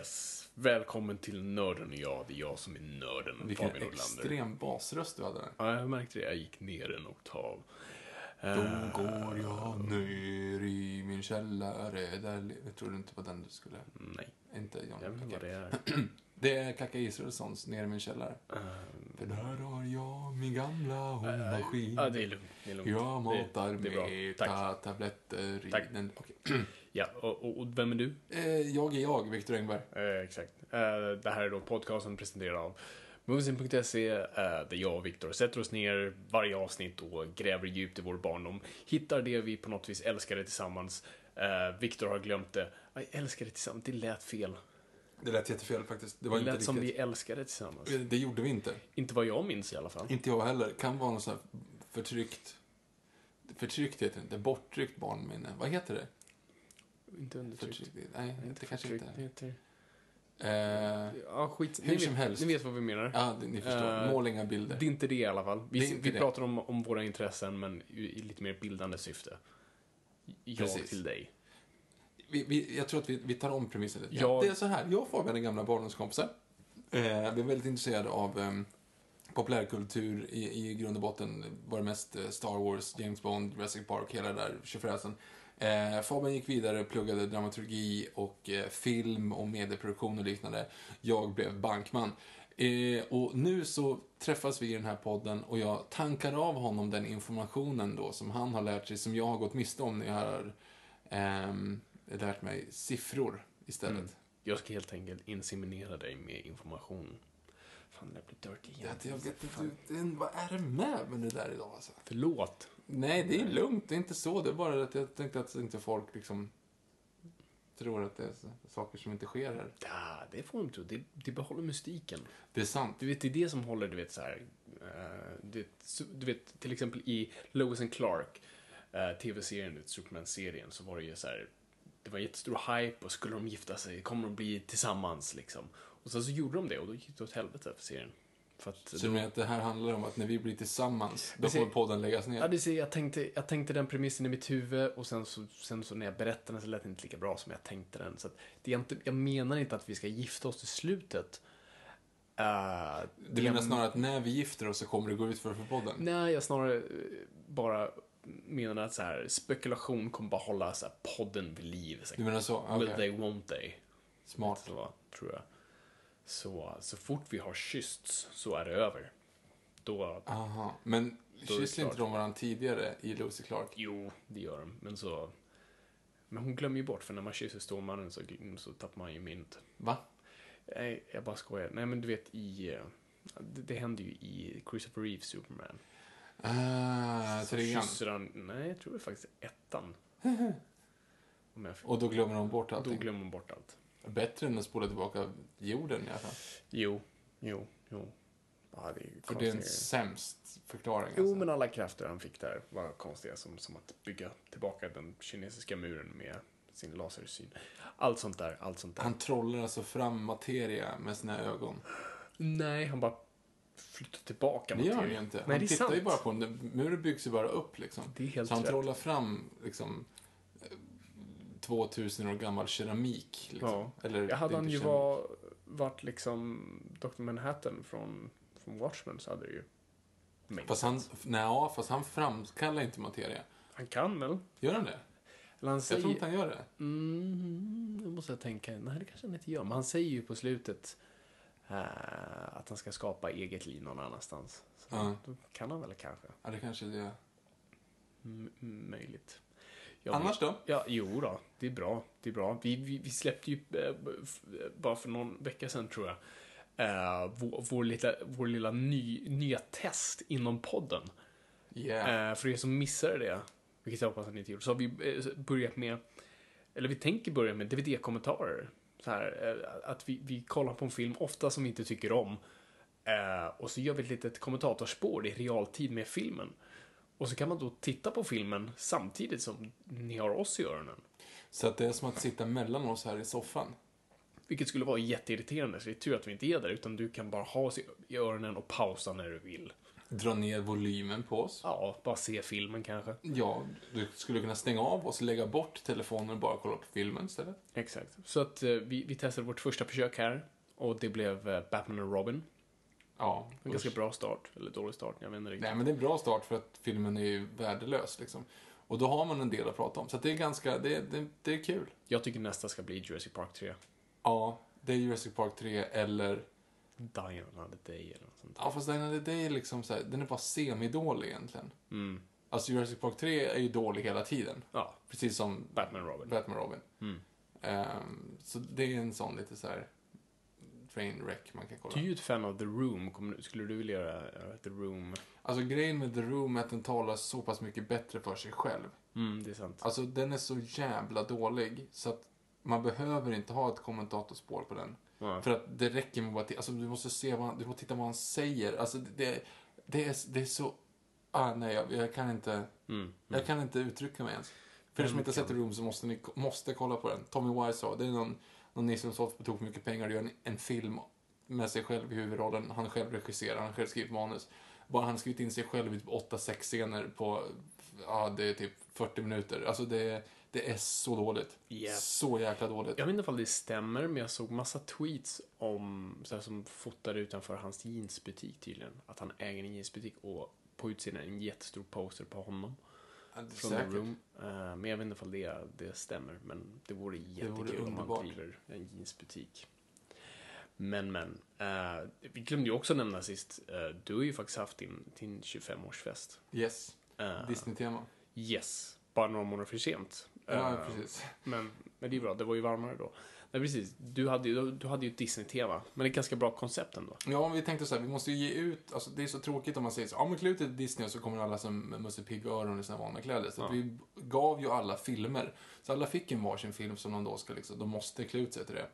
Yes. Välkommen till Nörden och jag. Det är jag som är nörden, Vilken Fabian extrem basröst du hade. där. Ja, jag märkte det. Jag gick ner en oktav. Då går jag ner i min källare. Där... Jag tror inte på den du skulle... Nej, Inte John jag vet inte vad det är. Det är Kacka Israelssons Ner i min källare. För där har jag min gamla hårmaskin. Ja, det är lugnt. Det är lugnt. Jag matar det, det med ta tabletter i Tack. den. Okej. Ja, och, och, vem är du? Eh, jag är jag, Viktor Engberg. Eh, exakt. Eh, det här är då podcasten presenterad av Moviesin.se eh, där jag och Viktor sätter oss ner varje avsnitt och gräver djupt i vår barndom. Hittar det vi på något vis älskade tillsammans. Viktor har glömt det. Jag älskade tillsammans, det lät fel. Det lät jättefel faktiskt. Det Det var inte lät som vi riktigt... älskade tillsammans. Det gjorde vi inte. Inte vad jag minns i alla fall. Inte jag heller. Kan vara något sånt här förtryckt... Förtryckt heter det inte. Borttryckt barnminne. Vad heter det? Inte undertryckt. Nej, det kanske inte. det heter- Eh, Ja, skit. Hur ni som vet, helst. Ni vet vad vi menar. ja, det- ni förstår. Eh, Mål inga bilder. Det är inte det i alla fall. Det Vi, inte vi det. pratar om, om våra intressen, men i, lite mer bildande syfte. Jag Precis. till dig. Vi, vi, jag tror att vi, vi tar om premissen lite. Ja. Det är så här, jag och Fabian är gamla barndomskompisar. Eh, vi är väldigt intresserade av eh, populärkultur i, i grund och botten. Var det mest Star Wars, James Bond, Jurassic Park, hela där tjofräsen. Eh, Fabian gick vidare, pluggade dramaturgi och eh, film och medieproduktion och liknande. Jag blev bankman. Eh, och nu så träffas vi i den här podden och jag tankar av honom den informationen då som han har lärt sig, som jag har gått miste om när jag har ehm, lärt mig siffror istället. Mm. Jag ska helt enkelt inseminera dig med information. Fan, det blir dirty igen. Jag vet inte, vad är det med med det där idag alltså? Förlåt. Nej, det är lugnt. Det är inte så. Det är bara att jag tänkte att inte folk liksom tror att det är saker som inte sker här. Ja, det får de tro. Det, det behåller mystiken. Det är sant. Du vet, det är det som håller, du vet, så här. eh, du, du vet, till exempel i Lois and Clark, eh, tv-serien, Superman-serien, så var det ju så här. Det var jättestor hype och skulle de gifta sig, kommer de bli tillsammans liksom. Och sen så gjorde de det och då gick det åt helvete för serien. För att, Så du menar att det här handlar om att när vi blir tillsammans, då får podden läggas ner? Ja, det ser, jag, tänkte, jag tänkte den premissen i mitt huvud och sen så, sen så när jag berättade den så lät det inte lika bra som jag tänkte den. Så det är inte, jag menar inte att vi ska gifta oss till slutet. Uh, Du menar snarare att när vi gifter oss så kommer det gå ut för, för podden? Nej, jag snarare eh, bara menar att så här, spekulation kommer bara hålla så här, podden vid liv. Så Du här, menar så? Will Okej. they, won't they? Smart. Så, tror jag. Så, så fort vi har kyssts så är det över. Då, Aha. Men Då kysste inte de varandra tidigare i Lucy Clark? jo, det gör de. Men så... Men hon glömmer ju bort, för när man kysser Stålmannen så, så tappar man ju minnet. Va? Nej, jag bara skojar. Nej, men du vet i... Det, det händer ju i Christopher Reeve Superman. Ah, Så trean. kysser han... Nej, jag tror det är faktiskt ettan. Jag, Och då glömmer de bort då allting? glömmer man bort allt. Bättre än att spola tillbaka jorden i alla fall. Jo, jo, jo. Ja, det är ju För det är en sämst förklaring. Jo, alltså. men alla krafter han fick där var konstiga. Som, som att bygga tillbaka den kinesiska muren med sin lasersyn. Allt sånt där, allt sånt där. Han trollar alltså fram materia med sina ögon. Nej, han bara flytta tillbaka Det gör han materia. ju inte. Nej, han tittar ju sant. bara på den. Muren byggs ju bara upp liksom. Det är helt Så han rätt. trollar fram liksom 2000 år gammal keramik. Liksom. Ja. Eller, Jag hade han ju var, varit liksom Dr. Manhattan från, från Watchmen så hade det ju Fast han, nej, fast han framkallar inte materia. han kan väl? Gör han det? Eller han Jag säger... tror inte han gör det. Mm, måste jag tänka. Nej, det kanske han inte gör. Men han säger ju på slutet eh, att han ska skapa eget liv någon annanstans. Så Ja. då kan han väl kanske. Ja, det kanske är det. M- möjligt. Jag Annars då? Ja, jo då. Det är bra. Det är bra. Vi, vi, vi släppte ju eh, f- bara för någon vecka sedan tror jag eh, vår, vår lilla, vår lilla ny, nya test inom podden. Yeah. Eh, för er som missade det, vilket jag hoppas att ni inte gjorde, så har vi eh, börjat med, eller vi tänker börja med DVD-kommentarer. Så här, eh, att vi, vi kollar på en film, ofta som vi inte tycker om, eh, och så gör vi ett litet kommentatorspår i realtid med filmen. Och så kan man då titta på filmen samtidigt som ni har oss i öronen. Så att det är som att sitta mellan oss här i soffan. Vilket skulle vara jätteirriterande, så det är tur att vi inte är där, utan du kan bara ha oss i- öronen och pausa när du vill. Dra ner volymen på oss. Ja, bara se filmen kanske. Ja, du skulle kunna stänga av oss, lägga bort telefonen och bara kolla på filmen istället. Exakt. Så att eh, vi, vi testade vårt första försök här. Och det blev eh, Batman och Robin. Ja. En ganska bra start. Eller dålig start, jag vet inte riktigt. Nej, men det är en bra start för att filmen är ju värdelös liksom. Och då har man en del att prata om. Så det är ganska, det, det, det är kul. Jag tycker nästa ska bli Jurassic Park 3. Ja, det är Jurassic Park 3 eller... Die Another Day eller något sånt. Ja, fast den är, det är liksom så här, den är bara semidålig egentligen. Mm. Alltså Jurassic Park 3 är ju dålig hela tiden. Ja, Precis som Batman Robin. Batman Robin. Mm. Ehm, så det är en sån lite så här train wreck man kan kolla. Du är ju ett fan av The Room. Skulle du vilja göra The Room? Alltså grejen med The Room är att den talar så pass mycket bättre för sig själv. Mm, det är sant. Alltså den är så jävla dålig så att man behöver inte ha ett kommentatorspår på den. Ja. För att det räcker med att alltså, du måste se vad han, du måste titta vad han säger. Alltså det, det, är, det är så... Ah, nej, jag, jag kan inte... Mm. Jag kan inte uttrycka mig ens. För er som inte har sett The Room så måste ni måste kolla på den. Tommy Wiseau, det är någon, någon nisse som sålt på tok mycket pengar och gör en, en film med sig själv i huvudrollen. Han själv regisserar, han själv skriver manus. Bara han skrivit in sig själv i typ 8-6 scener på, ja det är typ 40 minuter. Alltså det, det är så dåligt. Yep. Så jäkla dåligt. Jag vet inte om det stämmer, men jag såg massa tweets om så här, som fotade utanför hans jeansbutik tydligen. Att han äger en jeansbutik och på utsidan en jättestor poster på honom. Det Från. The Room. Eh, men jag vet inte om det, det stämmer. Men det vore jättekul vore om underbart. driver en jeansbutik. Men, men. eh, vi glömde ju också nämna sist. eh, du har ju faktiskt haft din, din 25-årsfest. Yes. Eh, Disney-tema. Yes. Bara några månader för sent. Ja, precis. men, men det är bra, det var ju varmare då. Nej, precis. Du hade ju, du, hade ju ett Disney-tema. Men det är ett ganska bra koncept ändå. Ja, vi tänkte så här, vi måste ju ge ut, alltså det är så tråkigt om man säger så, ja men klä ut till Disney och så kommer alla som Musse Pigg-öron i sina vanliga kläder. Så Ja. vi gav ju alla filmer. Så alla fick en varsin film som de då ska liksom, de måste klä ut sig till det.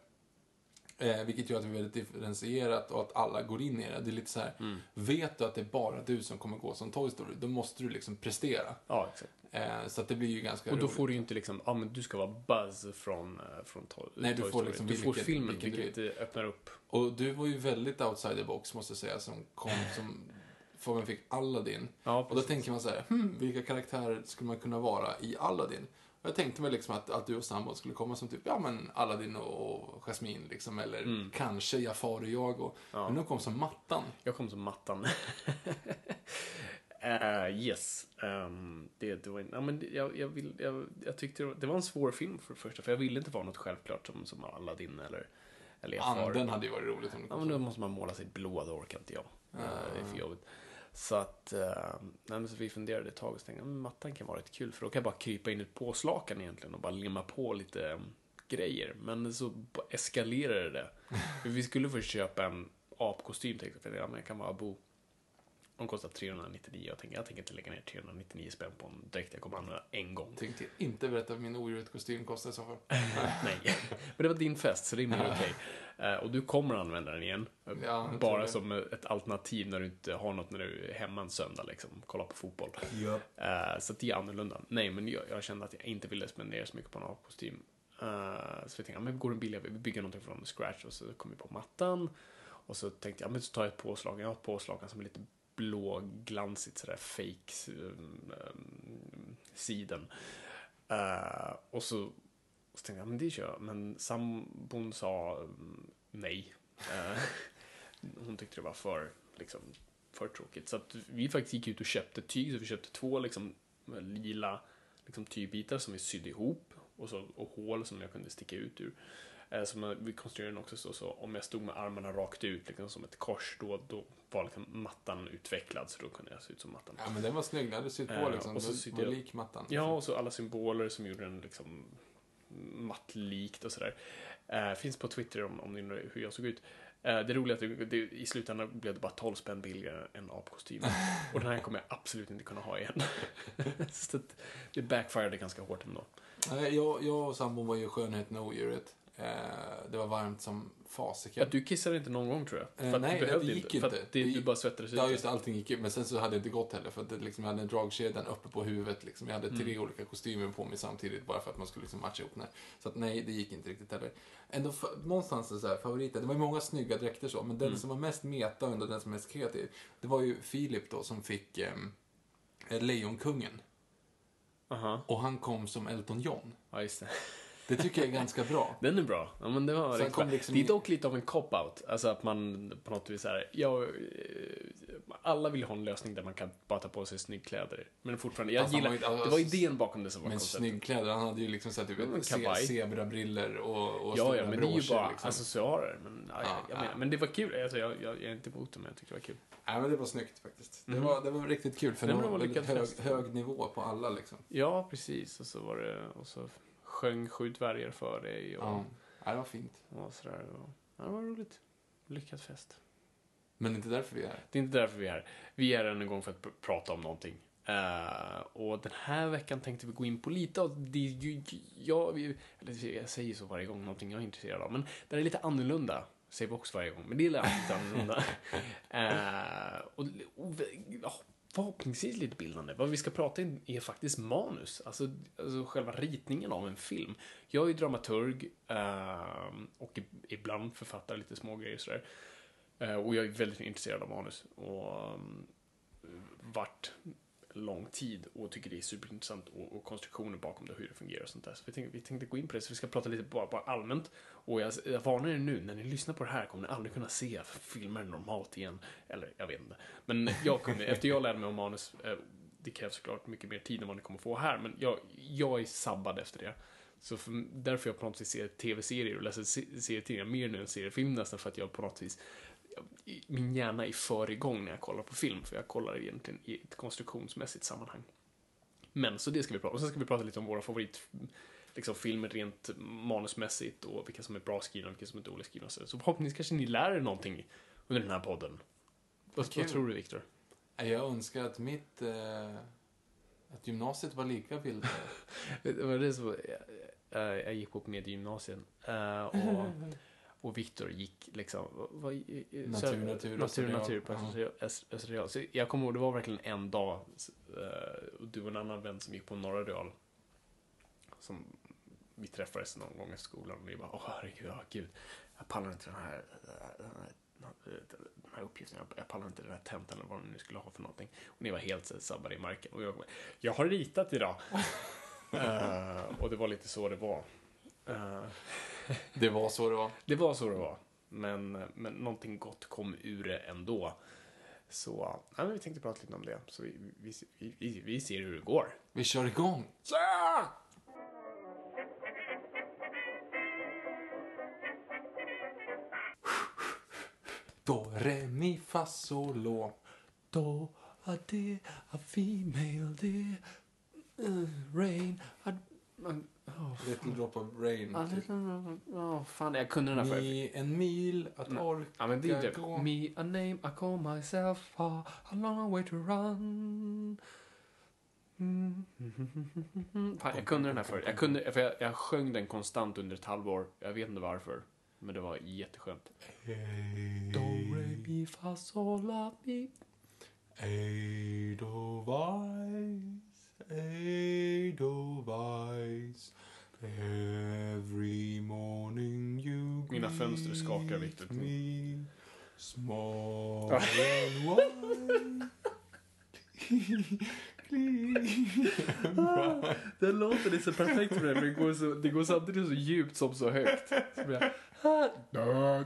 Eh, vilket gör att vi är väldigt differentierat och att alla går in i det. Det är lite så här, Mm. vet du att det är bara du som kommer gå som Toy Story, då måste du liksom prestera. Ja, exakt. Eh, så att det blir ju ganska Och då roligt. får du ju inte liksom, ja men du ska vara Buzz från, eh, från Toy, Nej, du Toy får Story. liksom Du får vilken- filmen, vilken du vilket eh, öppnar upp. Och du var ju väldigt outside the box, måste jag säga, som kom som... Fabian fick Aladdin. Ja, Och då tänker man så här, hmm, vilka karaktärer skulle man kunna vara i Aladdin? Jag tänkte mig liksom att, att du och sambon skulle komma som typ, ja men Aladdin och Jasmine liksom, eller kanske Jafar och jag och... Ja. Men de kom som Mattan. Jag kom som mattan. Eh, yes. Ehm, det, det var ja, men jag, jag, vill, jag, jag tyckte det var, det var en svår film för det första, för jag ville inte vara något självklart som, som Aladdin eller, eller Jafar. Anden hade ju varit roligt om det Ja, kom men då måste man måla sig blå, det orkar inte jag. Eh, Det är för jobbigt. Så att, uh, nej, så vi funderade ett tag och tänkte men mattan kan vara rätt kul för då kan jag bara krypa in i ett påslakan egentligen och bara limma på lite um, grejer. Men så eskalerade det. vi skulle först köpa en apkostym tänkte jag, ja, men jag kan vara Bo. De kostar 399 jag tänker, jag tänker inte lägga ner 399 spänn på en dräkt jag kommer använda en gång. Tänkte inte berätta vad min odjuret-kostym kostar i så fall. Nej, men det var din fest så det är mer okej. Eh, och du kommer använda den igen. Eh, Ja, jag bara som ett alternativ när du inte har något när du är hemma en söndag liksom. Kolla på fotboll. Ja. Eh, så det är annorlunda. Nej, men jag, jag kände att jag inte ville spendera så mycket på en apkostym. Uh, så vi tänkte, men går den billigare? Vi bygger någonting från scratch och så kom vi på mattan. Och så tänkte jag, men så tar jag ett påslag. Jag har ett påslag som är lite blåglansigt sådär fake um, um, siden. Uh, och så, så tänkte jag, men det kör jag. Men sambon sa um, nej. Uh, hon tyckte det var för, liksom, för tråkigt. Så att vi faktiskt gick ut och köpte tyg. Så vi köpte två liksom, lila liksom, tygbitar som vi sydde ihop. Och, så, och hål som jag kunde sticka ut ur. Eh, så eh, vi konstruerade den också så, så om jag stod med armarna rakt ut liksom som ett kors då, då var liksom mattan utvecklad så då kunde jag se ut som mattan. Ja, men den var snygg. Den hade sytt på Eh, liksom. och så var jag- lik mattan. Ja, och så alla symboler som gjorde den liksom mattlikt och sådär. Eh, finns på Twitter om, om ni undrar hur jag såg ut. Eh, det roliga är att det, det, i slutändan blev det bara 12 spänn billigare än apkostymen. och den här kommer jag absolut inte kunna ha igen. så det backfirade ganska hårt ändå. Jag, jag och sambon var ju skönheten och odjuret. Eh, det var varmt som fasiken. Ja, du kissade inte någon gång tror jag. Eh, För att nej, du det- behövde det gick inte. För inte. att det, Det du gick- bara svettades ut. Ja, just det, allting gick ju. Men sen så hade det inte gått heller för att det liksom, jag hade en dragkedjan uppe på huvudet. Liksom. Jag hade tre Mm. olika kostymer på mig samtidigt bara för att man skulle liksom matcha ihop här. Så att nej, det gick inte riktigt heller. Ändå fa- någonstans så här, favoriter. Det var ju många snygga dräkter så, men den Mm. som var mest meta och den som var mest kreativ, det var ju Filip då som fick eh, Lejonkungen. Aha. Och han kom som Elton John. Ja, just det. Det tycker jag är ganska bra. Den är bra. Ja, men det var Sen kom liksom Det är dock lite av en cop-out. Alltså att man på något vis är, ja, eh, alla vill ha en lösning där man kan bara ta på sig snyggkläder. Men fortfarande, jag han gillar, var ju- alltså, det var idén bakom det som var Men konceptet. snyggkläder, han hade ju liksom såhär Ja, men typ zebrabriller och, och Ja, ja, men det är ju bara liksom. accessoarer. Men, ja, Ja, jag, jag ja. menar, men det var kul. Alltså, jag, jag, jag är inte emot det, men jag tyckte det var kul. Nej, men det var snyggt faktiskt. Det, Mhm. var, det var riktigt kul, för Det det, var var väldigt hög, hög nivå på alla liksom. Ja, precis. Och så var det, och så sjöng sju dvärgar för dig och, Ja. Ja, det var fint. och sådär. Och, ja, det var roligt. Lyckad fest. Men inte därför vi är här. Det är inte därför vi är här. Vi är här en gång för att pr- prata om någonting. Eh, och den här veckan tänkte vi gå in på lite av det ju, jag, jag säger så varje gång, någonting jag är intresserad av. Men det är lite annorlunda. Säger vi också varje gång, men det är lite annorlunda. Eh, och, och ja, förhoppningsvis lite bildande. Vad vi ska prata om är faktiskt manus, alltså, alltså själva ritningen av en film. Jag är ju dramaturg eh, och ibland författar lite små grejer sådär. Eh, Och jag är väldigt intresserad av manus. Och um, vart lång tid och tycker det är superintressant och, och konstruktionen bakom det, och hur det fungerar och sånt där. Så vi tänkte, vi tänkte gå in på det, så vi ska prata lite bara, bara allmänt. Och jag, jag varnar er nu, när ni lyssnar på det här kommer ni aldrig kunna se filmer normalt igen. Eller, jag vet inte. Men jag kommer, efter jag lärde mig om manus, eh, det krävs såklart mycket mer tid än vad ni kommer få här, men jag, jag är sabbad efter det. Så för, därför jag på något vis ser tv-serier och läser serietidningar mer nu än seriefilm nästan för att jag på något vis min hjärna är för igång när jag kollar på film, för jag kollar egentligen i ett konstruktionsmässigt sammanhang. Men, så det ska vi prata om. Och sen ska vi prata lite om våra favorit liksom, filmer rent manusmässigt och vilka som är bra skrivna och vilka som är dåligt skrivna. Så förhoppningsvis kanske ni lär er någonting under den här podden. Vad, vad tror du, Viktor? Jag önskar att mitt... Eh, att gymnasiet var lika bildande. Det var det som, eh, jag gick på mediegymnasien eh, och, och Viktor gick liksom... Vad, vad, Natur, så- natur, natur, Österreal. natur på Ja. Österreal- Öst- Österreal. Så jag kommer ihåg, det var verkligen en dag eh, och du och en annan vän som gick på Norra Real som vi träffades någon gång i skolan och vi bara, åh herregud, åh, gud, jag pallar inte den här, den här, den här uppgiften, jag, pallar inte den här tentan eller vad ni nu skulle ha för någonting. Och ni var helt sabbade i marken. Och jag, jag har ritat idag. Eh, och det var lite så det var. Eh, Det var så det var. det var så det var. Men, men någonting gott kom ur det ändå. Så ja, men vi tänkte prata lite om det. Så vi, vi, vi, vi, vi ser hur det går. Vi kör igång. Do, re, mi, fa, sol, la. Do, a, de, a female, de, uh, rain, a... Oh, Little drop of rain. a typ. oh, fan, jag kunde den här förut. En mil att Nej. orka Ja, men det är det. gå. Me, a name, I call myself, a, a long way to run. Mm. Fan, jag kunde den här förut. Jag, kunde, för jag, jag sjöng den konstant under ett halvår. Jag vet inte varför. Men det var jätteskönt. Do, re, mi, fa, sol, la, mi. Ej då Mina fönster skakar, me. Small. Den låten är så perfekt för det, för det går, så, det går samtidigt så djupt som så högt. Så blir jag, ja,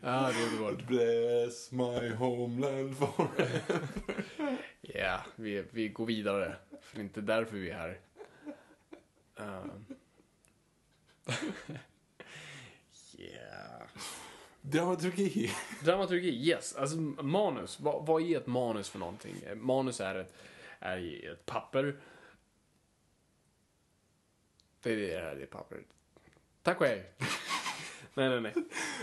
det är underbart. Bless my homeland forever. Ja, vi, vi går vidare. För det är inte därför vi är här. Um. yeah. Dramaturgi. Dramaturgi, yes. Alltså manus. Vad, vad är ett manus för någonting? Manus är ett, är ett papper. Det är det, är det pappret. Tack och hej. nej, nej, nej.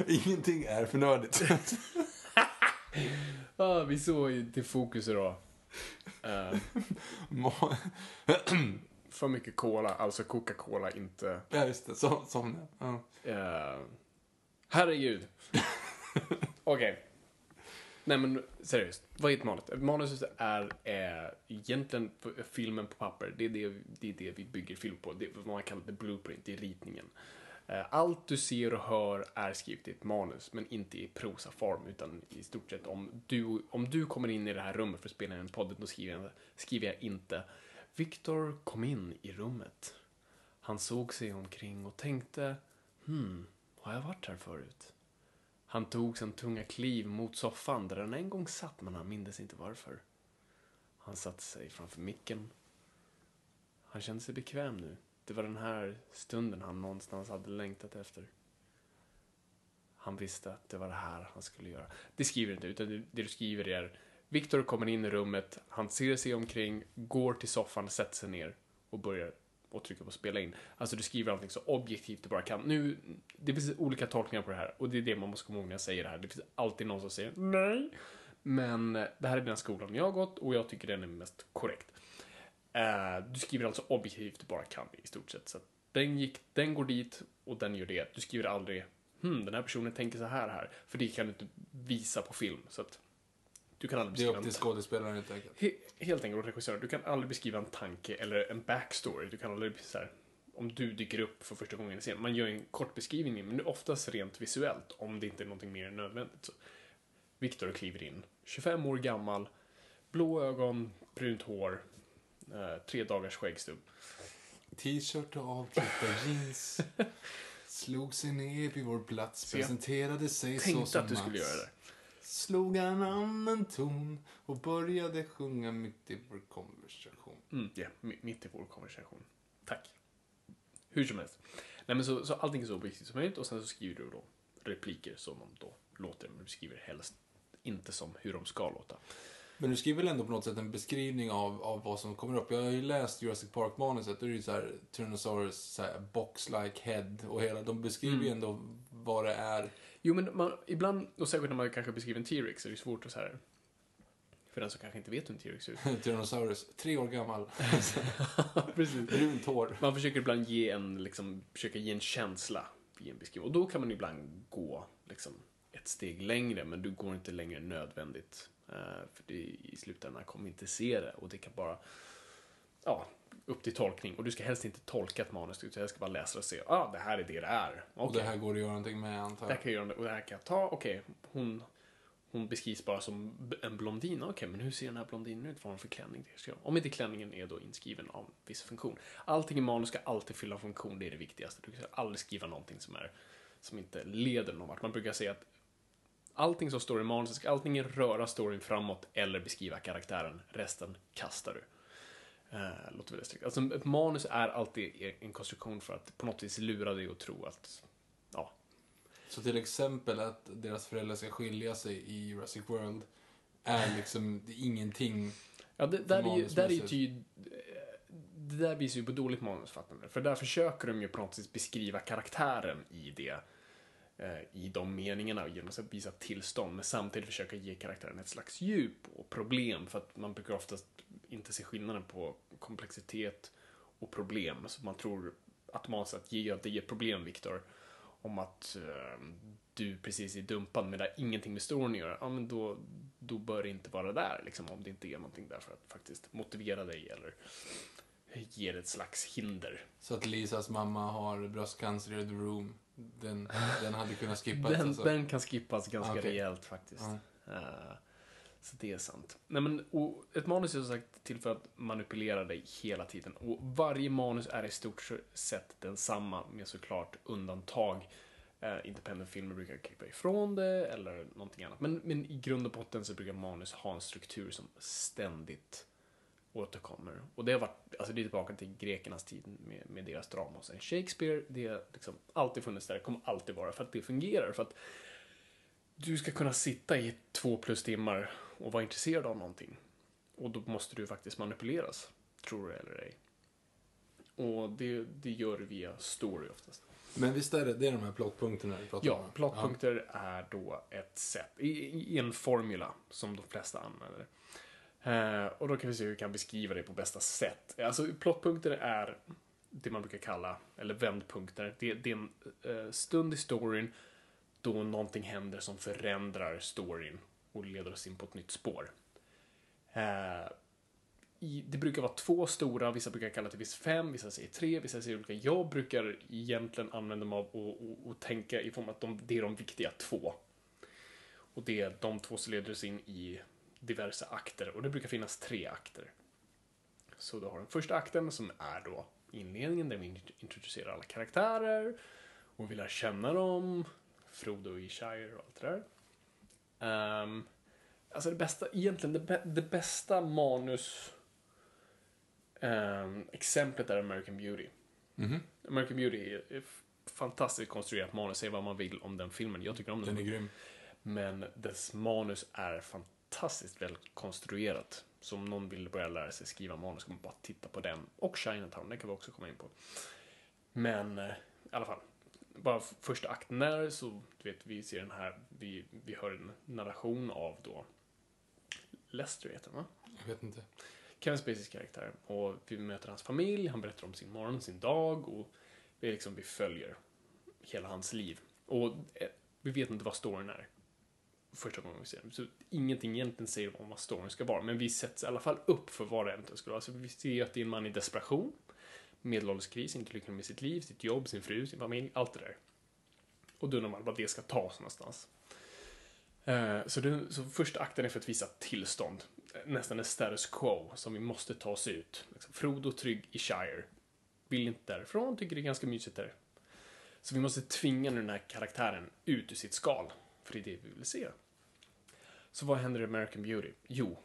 Ingenting är för nördigt. Ah, vi såg ju till fokus idag. Ma- för mycket cola, alltså Coca-Cola, inte... ja, just det. Så, som ja. Uh, herregud. Okej. Nej men seriöst, vad är ett manus? Ett manus är eh, egentligen filmen på papper. Det är det, det är det vi bygger film på. Det är vad man kallar det blueprint, det är ritningen. Eh, allt du ser och hör är skrivet i ett manus, men inte i prosaform, utan i stort sett om du, om du kommer in i det här rummet för att spela in en podd, då skriver jag, skriver jag inte Viktor kom in i rummet. Han såg sig omkring och tänkte, hmm, har jag varit här förut? Han tog sin tunga kliv mot soffan där han en gång satt, men han mindes inte varför. Han satte sig framför micken. Han kände sig bekväm nu. Det var den här stunden han någonstans hade längtat efter. Han visste att det var det här han skulle göra. Det skriver du inte, utan det- det du skriver är Viktor kommer in i rummet, han ser sig omkring, går till soffan, sätter sig ner och börjar och trycker på spela in. Alltså du skriver allting så objektivt du bara kan. Nu, det finns olika tolkningar på det här och det är det man måste komma ihåg när jag säger det här. Det finns alltid någon som säger nej. Men eh, det här är den skolan jag har gått och jag tycker den är mest korrekt. Eh, du skriver alltså objektivt du bara kan i stort sett. Så att den, gick, den går dit och den gör det. Du skriver aldrig hmm, den här personen tänker så här här. För det kan du inte visa på film. Så att du kan aldrig Det är beskriva upp till skådespelaren helt enkelt. He, helt enkelt, och regissören, du kan aldrig beskriva en tanke eller en backstory. Du kan aldrig, så här, om du dyker upp för första gången i scen, man gör en kort beskrivning, men oftast rent visuellt, om det inte är någonting mer än nödvändigt. Så. Viktor kliver in, 25 år gammal, blå ögon, brunt hår, eh, tre dagars skäggstubb. T-shirt och avklippta jeans. Slog sig ner vid vår plats, presenterade sig så Tänkte som att du skulle Mats. göra det. Slog en annan ton och började sjunga mitt i vår konversation. Mm, ja, mi- mitt i vår konversation. Tack. Hur som helst. Nej, men så, så allting är så objektivt som möjligt och sen så skriver du då repliker som de då låter, men du skriver helst inte som hur de ska låta. Men du skriver väl ändå på något sätt en beskrivning av, av vad som kommer upp. Jag har ju läst Jurassic Park-manuset. Då är det ju så här Tyrannosaurus så box-like head och hela. De beskriver ju ändå vad det är. Jo, men man, ibland, och särskilt när man kanske beskriver en T-Rex, är det svårt att så här... För den som kanske inte vet hur en T-Rex ser ut. Tyrannosaurus, tre år gammal, Precis. brunt hår. Man försöker ibland ge en, liksom, försöka ge en känsla i en beskrivning. Och då kan man ibland gå liksom, ett steg längre, men du går inte längre än nödvändigt. Eh, för det, i slutändan kommer inte se det och det kan bara, ja, upp till tolkning. Och du ska helst inte tolka ett manus, utan jag ska bara läsa och se, ja, ah, det här är det det är. Och Okej. det här går att göra någonting med, antar Det här jag. kan jag göra och det här kan jag ta. Okej, hon, hon beskrivs bara som en blondin. Okej, men hur ser den här blondinen ut? Vad har hon för klänning? Det ska jag- Om inte klänningen är då inskriven av en viss funktion. Allting i manus ska alltid fylla funktion, det är det viktigaste. Du ska aldrig skriva någonting som, är, som inte leder någon vart. Man brukar säga att allting som står i manus ska antingen röra storyn framåt eller beskriva karaktären. Resten kastar du. Eh, låter väldigt strikt. Alltså, ett manus är alltid en konstruktion för att på något vis lura dig att tro att ja, Så till exempel att deras föräldrar ska skilja sig i Jurassic World är liksom det är ingenting. Ja, det, där, är ju, där är ju tyd, det där visar ju på dåligt manusfattande. För där försöker de ju på något sätt beskriva karaktären i det. eh, I de meningarna genom att visa tillstånd. Men samtidigt försöka ge karaktären ett slags djup och problem. För att man brukar oftast inte se skillnaden på komplexitet och problem. Så man tror automatiskt att ge, att det ger problem, Viktor. Om att eh, du precis är dumpad men det ingenting med storyn att göra. Ja, men då, då bör det inte vara där. Liksom, om det inte är någonting där för att faktiskt motivera dig eller ger ett slags hinder. Så att Lisas mamma har bröstcancer i The Room Den, den hade kunnat skippas Den, alltså. den kan skippas ganska Okej. rejält faktiskt. Ja. Eh, så det är sant. Nej, men, och ett manus är som sagt till för att manipulera dig hela tiden. Och varje manus är i stort sett densamma med såklart undantag. Eh, Independent-filmer brukar klippa ifrån det eller någonting annat. Men, men i grund och botten så brukar manus ha en struktur som ständigt återkommer. Och det har varit, alltså det är tillbaka till grekernas tid med, med deras drama. Och sen Shakespeare, det har liksom alltid funnits där, kommer alltid vara för att det fungerar. För att du ska kunna sitta i två plus timmar och vara intresserad av någonting. Och då måste du faktiskt manipuleras, tror du eller ej. Och det, det gör du via story oftast. Men visst är det, det är de här plockpunkterna du pratar Ja, om? plockpunkter är då ett sätt, i, i en formula som de flesta använder. Eh, och då kan vi se hur vi kan beskriva det på bästa sätt. Alltså, plockpunkter är det man brukar kalla, eller vändpunkter. Det, det är en eh, stund i storyn då någonting händer som förändrar storyn och leder oss in på ett nytt spår. Eh, i, det brukar vara två stora, vissa brukar kalla det fem, vissa säger tre, vissa säger olika. Jag brukar egentligen använda mig av och, och, och tänka i form av att de, det är de viktiga två. Och det är de två som leder oss in i diverse akter och det brukar finnas tre akter. Så du har den första akten som är då inledningen där vi introducerar alla karaktärer och vi lär känna dem, Frodo i Shire och allt det där. Ehm, alltså det bästa, egentligen det, det bästa manus ehm, exemplet är American Beauty. Mhm. American Beauty är fantastiskt konstruerat manus, säg vad man vill om den filmen. Jag tycker om den. Den är grym. Men dess manus är fantastiskt väl konstruerat. Så om någon vill börja lära sig skriva manus kan man bara titta på den. Och Chinatown, det kan vi också komma in på. Men eh, i alla fall. Bara första akten där så, du vet, vi ser den här, vi, vi hör en narration av då Lester heter han va? Jag vet inte. Kevin Spaceys karaktär. Och vi möter hans familj, han berättar om sin morgon, sin dag och vi, liksom, vi följer hela hans liv. Och eh, vi vet inte vad storyn är. Första gången vi ser den. Så ingenting egentligen säger om vad storyn ska vara. Men vi sätts i alla fall upp för vad det eventuellt skulle vara. Så vi ser att det är en man i desperation. Medelålderskris, inte lyckas med sitt liv, sitt jobb, sin fru, sin familj, allt det där. Och då undrar man vad det ska ta någonstans. Eh, så, det, så första akten är för att visa tillstånd. Eh, nästan en status quo som vi måste ta oss ut. Liksom, Frodo trygg i Shire. Vill inte därifrån, tycker det är ganska mysigt där. Så vi måste tvinga den här karaktären ut ur sitt skal. För det är det vi vill se. Så vad händer i American Beauty? Jo,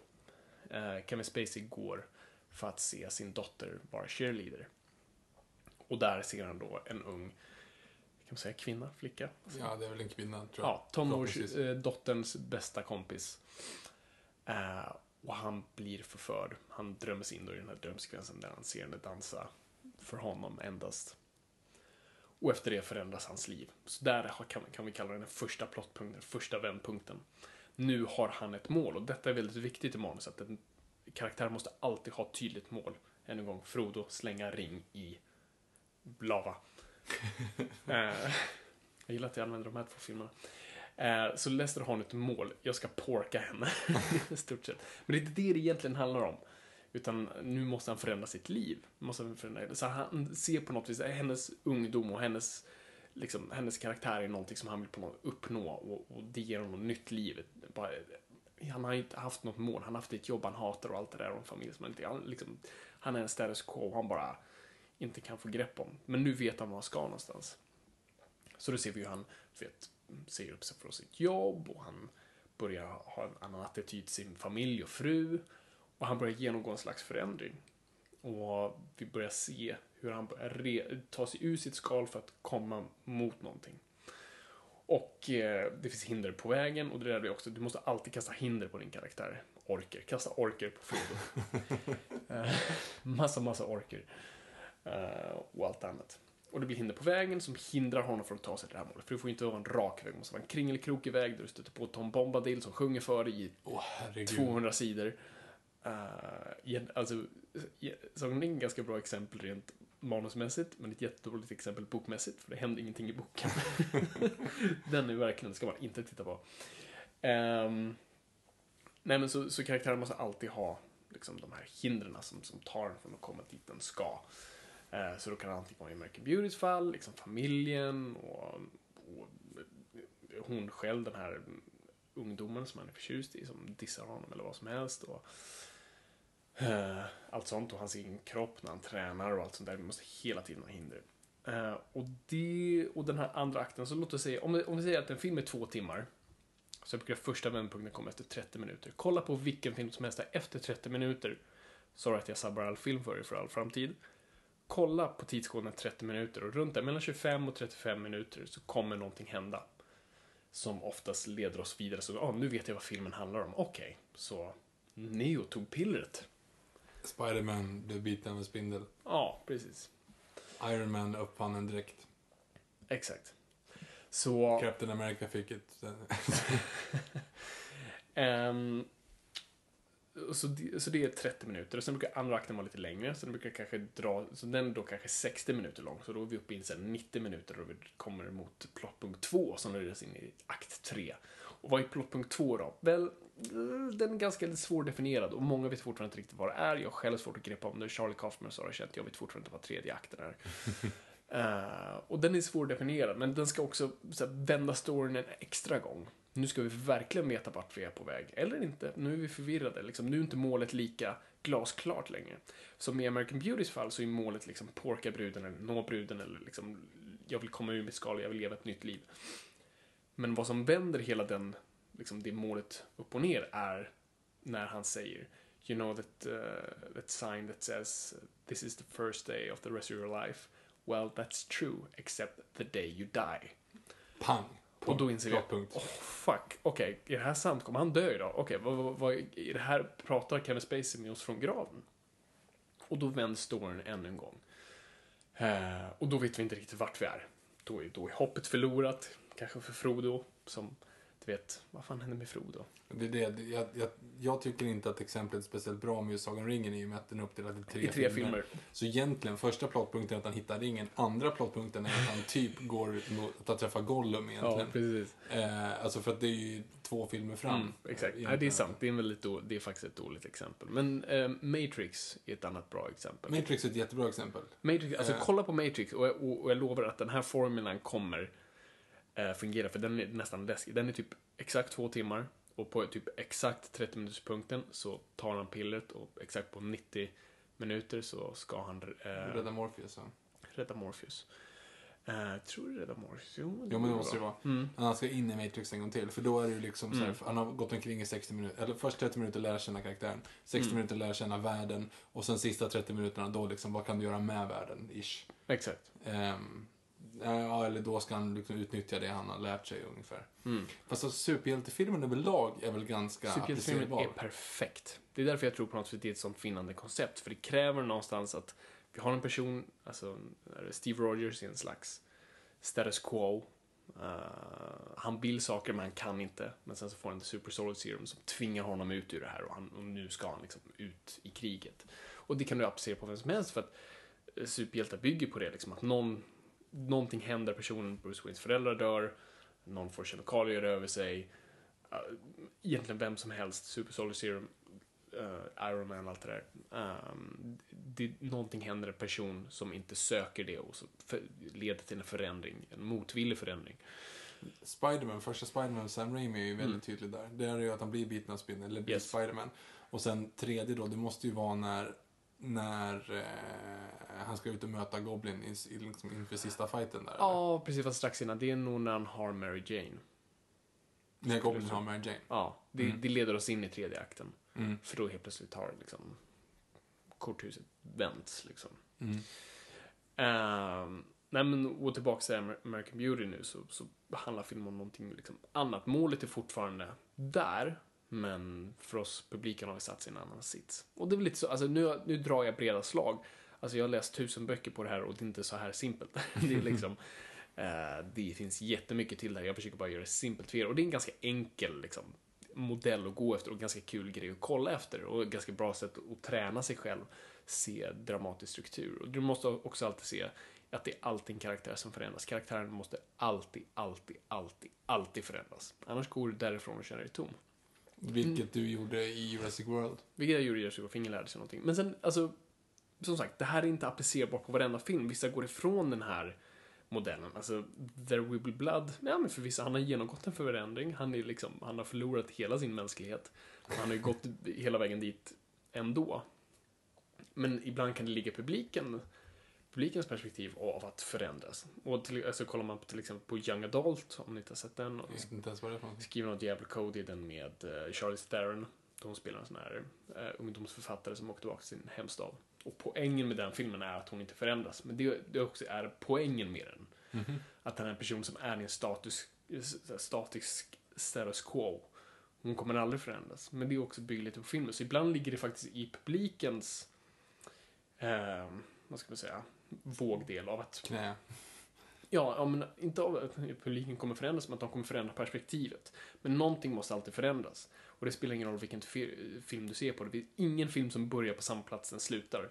eh, Kevin Spacey går för att se sin dotter vara cheerleader. Och där ser han då en ung, kan man säga kvinna, flicka? Ja, det är väl en kvinna, tror jag. Ja, tonårs, eh, dotterns bästa kompis. Eh, och han blir förförd. Han drömmer sig in då i den här drömsekvensen där han ser henne dansa för honom endast. Och efter det förändras hans liv. Så där kan, kan vi kalla den första plottpunkten, den första vändpunkten. Nu har han ett mål och detta är väldigt viktigt i manus att en karaktär måste alltid ha ett tydligt mål. Än en gång, Frodo slänga ring i lava. eh, jag gillar att jag använder de här två filmerna. Eh, så Lester har nu ett mål. Jag ska porka henne. Stort sett. Men det är inte det det egentligen handlar om. Utan nu måste han förändra sitt liv. Måste han förändra, så han ser på något vis hennes ungdom och hennes, liksom, hennes karaktär är någonting som han vill på något uppnå. Och, och det ger honom nytt liv. Bara, han har inte haft något mål. Han har haft ett jobb han hatar och allt det där och en familj som han inte... Han, liksom, han är en status quo han bara inte kan få grepp om. Men nu vet han var han ska någonstans. Så då ser vi hur han vet, säger upp sig från sitt jobb och han börjar ha en annan attityd till sin familj och fru. Och han börjar genomgå en slags förändring. Och vi börjar se hur han börjar ta sig ur sitt skal för att komma mot någonting. Och eh, det finns hinder på vägen och det där är också, du måste alltid kasta hinder på din karaktär. Orker, kasta orker på Frodo. Eh, massa, massa orker. Eh, och allt annat. Och det blir hinder på vägen som hindrar honom från att ta sig till det här målet. För det får inte vara en rak väg, det måste vara en kringelkrokig väg där du stöter på Tom Bombadil som sjunger för dig i herregud. 200 sidor. Uh, alltså, Sagan är en ganska bra exempel rent manusmässigt, men ett jättedåligt exempel bokmässigt, för det händer ingenting i boken. Den är verkligen, ska man inte titta på. Ehm, nej, men så, så karaktären måste alltid ha liksom, de här hindren som, som tar en från att komma dit den ska. Eh, så då kan det antingen vara i American Beautys fall, liksom familjen och, och hon själv, den här ungdomen som han är förtjust i, som dissar honom eller vad som helst. Och, eh, allt sånt och hans egen kropp när han tränar och allt sånt där. Vi måste hela tiden ha hinder. Eh, och, det, och den här andra akten, så låt oss säga, om, vi- om vi säger att en film är två timmar, så brukar första vändpunkten komma efter 30 minuter. Kolla på vilken film som helst där efter 30 minuter. Sorry att jag sabbar all film för er för all framtid. Kolla på tidskoden 30 minuter och runt där mellan 25 och 35 minuter så kommer någonting hända. Som oftast leder oss vidare. Så, ah, nu vet jag vad filmen handlar om. Okej, så Neo tog pillret. Spiderman blev biten av en spindel. Ja, precis. Iron Man uppfann en dräkt. Exakt. Så... Captain America fick ett... Och så, det, så det är 30 minuter. Och sen brukar andra akten vara lite längre. Så den brukar kanske dra, så den är då kanske 60 minuter lång. Så då är vi uppe i en så här 90 minuter och vi kommer mot plottpunkt 2 som leder in i akt 3. Och vad är plottpunkt 2 då? Väl, eh, den är ganska svårdefinierad och många vet fortfarande inte riktigt vad det är. Jag har själv svårt att greppa om det. Charlie Kaufman sa det känt, jag vet fortfarande inte vad tredje akten är. Eh, och den är svårdefinierad, men den ska också så här, vända storyn en extra gång. Nu ska vi verkligen veta vart vi är på väg. Eller inte. Nu är vi förvirrade. Liksom, nu är inte målet lika glasklart längre. Som i American Beautys fall så är målet liksom porka bruden eller nå bruden eller liksom jag vill komma ur mitt skal, jag vill leva ett nytt liv. Men vad som vänder hela den, liksom det målet upp och ner är när han säger You know that, uh, that sign that says this is the first day of the rest of your life. Well, that's true, except the day you die. Pang! Och då inser vi, åh Plotpunkt. fuck, okej, är det här sant? Kommer han dö idag? Okej, vad, vad, vad, är det här, pratar Kevin Spacey med oss från graven? Och då vänds storyn ännu en gång. Eh, och då vet vi inte riktigt vart vi är. Då är, då är hoppet förlorat, kanske för Frodo, som, du vet, vad fan hände med Frodo? Det är det. Jag, jag, jag tycker inte att exemplet är speciellt bra med just Sagan ringen i och med att den är uppdelad i tre, I tre filmer. Så egentligen, första plottpunkten är att han hittar ringen. Andra plottpunkten är att han typ går mot att träffa Gollum egentligen. precis. Eh, alltså för att det är ju två filmer fram. Mm, exakt. Ja, det är sant. Det är, väldigt då, det är faktiskt ett dåligt exempel. Men eh, Matrix är ett annat bra exempel. Matrix är ett jättebra exempel. Matrix, alltså Eh. kolla på Matrix och, jag- och, och jag lovar att den här formulan kommer eh, fungera för den är nästan läskig. Den är typ exakt två timmar och på typ exakt 30 minuterspunkten så tar han pillret och exakt på 90 minuter så ska han eh, Rädda Morpheus. Ja. rädda Morpheus. Eh, tror du rädda Morpheus? Jo, Jo, men det måste det vara. Mm. Han ska in i Matrix en gång till. För då är det ju liksom så här, han har gått omkring i 60 minuter, eller först 30 minuter lära känna karaktären, 60 Mm. minuter lära känna världen och sen sista 30 minuterna då liksom, vad kan du göra med världen, ish. Exakt. Ehm, ja, eller då ska han liksom utnyttja det han har lärt sig ungefär. Mm. Fast alltså, superhjältefilmen överlag är väl ganska Superhjältefilmen är perfekt. Det är därför jag tror på något sätt det är ett sånt vinnande koncept. För det kräver någonstans att vi har en person, alltså Steve Rogers är en slags status quo. Uh, han vill saker men han kan inte. Men sen så får han the super solid serum som tvingar honom ut ur det här och, han, och nu ska han liksom ut i kriget. Och det kan du applicera på vem som helst för att eh, superhjältar bygger på det liksom att någon, någonting händer, personen, Bruce Waynes föräldrar dör, någon får kemikalier över sig, uh, egentligen vem som helst, Super Solid Serum, uh, Iron Man, allt det där. Um, det, någonting händer en person som inte söker det och så för, leder till en förändring, en motvillig förändring. Spiderman, första Spiderman, Sam Raimi är ju väldigt tydlig där. Det är ju att han blir biten av spindeln, eller blir Mm. Yes. Spiderman. Och sen tredje då, det måste ju vara när, när eh, han ska ut och möta Goblin i, i, liksom, inför sista fighten där. eller? Ja, precis, fast strax innan. Det är nog när han har Mary Jane. När Goblin har Mary Jane. Ja, det, Mm. det leder oss in i tredje akten. Mm. För då helt plötsligt har liksom korthuset vänts liksom. Mm. Ehm, nej men och tillbaka till Amer- American Beauty nu så, så handlar filmen om någonting liksom annat. Målet är fortfarande där, men för oss publiken har vi satt sig i en annan sits. Och det är väl lite så, alltså nu, nu drar jag breda slag. Alltså jag har läst tusen böcker på det här och det är inte så här simpelt. det är liksom, eh, det finns jättemycket till det här. Jag försöker bara göra det simpelt för er och det är en ganska enkel liksom, modell att gå efter och ganska kul grej att kolla efter och ett ganska bra sätt att träna sig själv se dramatisk struktur. Och du måste också alltid se att det är alltid en karaktär som förändras. Karaktären måste alltid, alltid, alltid, alltid förändras. Annars går du därifrån och känner dig tom. Vilket du gjorde i Jurassic World. Vilket jag gjorde i Jurassic World, för ingen lärde sig någonting. Men sen, alltså, som sagt, det här är inte applicerbart på varenda film. Vissa går ifrån den här modellen. Alltså, There Will Be Blood, ja men för vissa, han har genomgått en förändring. Han, är liksom, han har förlorat hela sin mänsklighet. Han har ju gått hela vägen dit ändå. Men ibland kan det ligga i publiken, publikens perspektiv av att förändras. Och till, alltså, kollar man på, till exempel på Young Adult, om ni inte har sett den, och Jag inte ens vad det är för någonting. skriven av Diablo Cody, den med uh, Charlie Theron. De spelar en sån här uh, ungdomsförfattare som åker tillbaka till sin hemstad. Och poängen med den filmen är att hon inte förändras. Men det, det också är poängen med den. Att den är en person som är i en status, statisk status quo. Hon kommer aldrig förändras. Men det är också lite på filmen. Så ibland ligger det faktiskt i publikens, eh, vad ska man säga, vågdel av att Knä. Ja, ja, men inte av att publiken kommer förändras, men att de kommer förändra perspektivet. Men någonting måste alltid förändras. Och det spelar ingen roll vilken fi- film du ser på. Det finns ingen film som börjar på samma plats den slutar.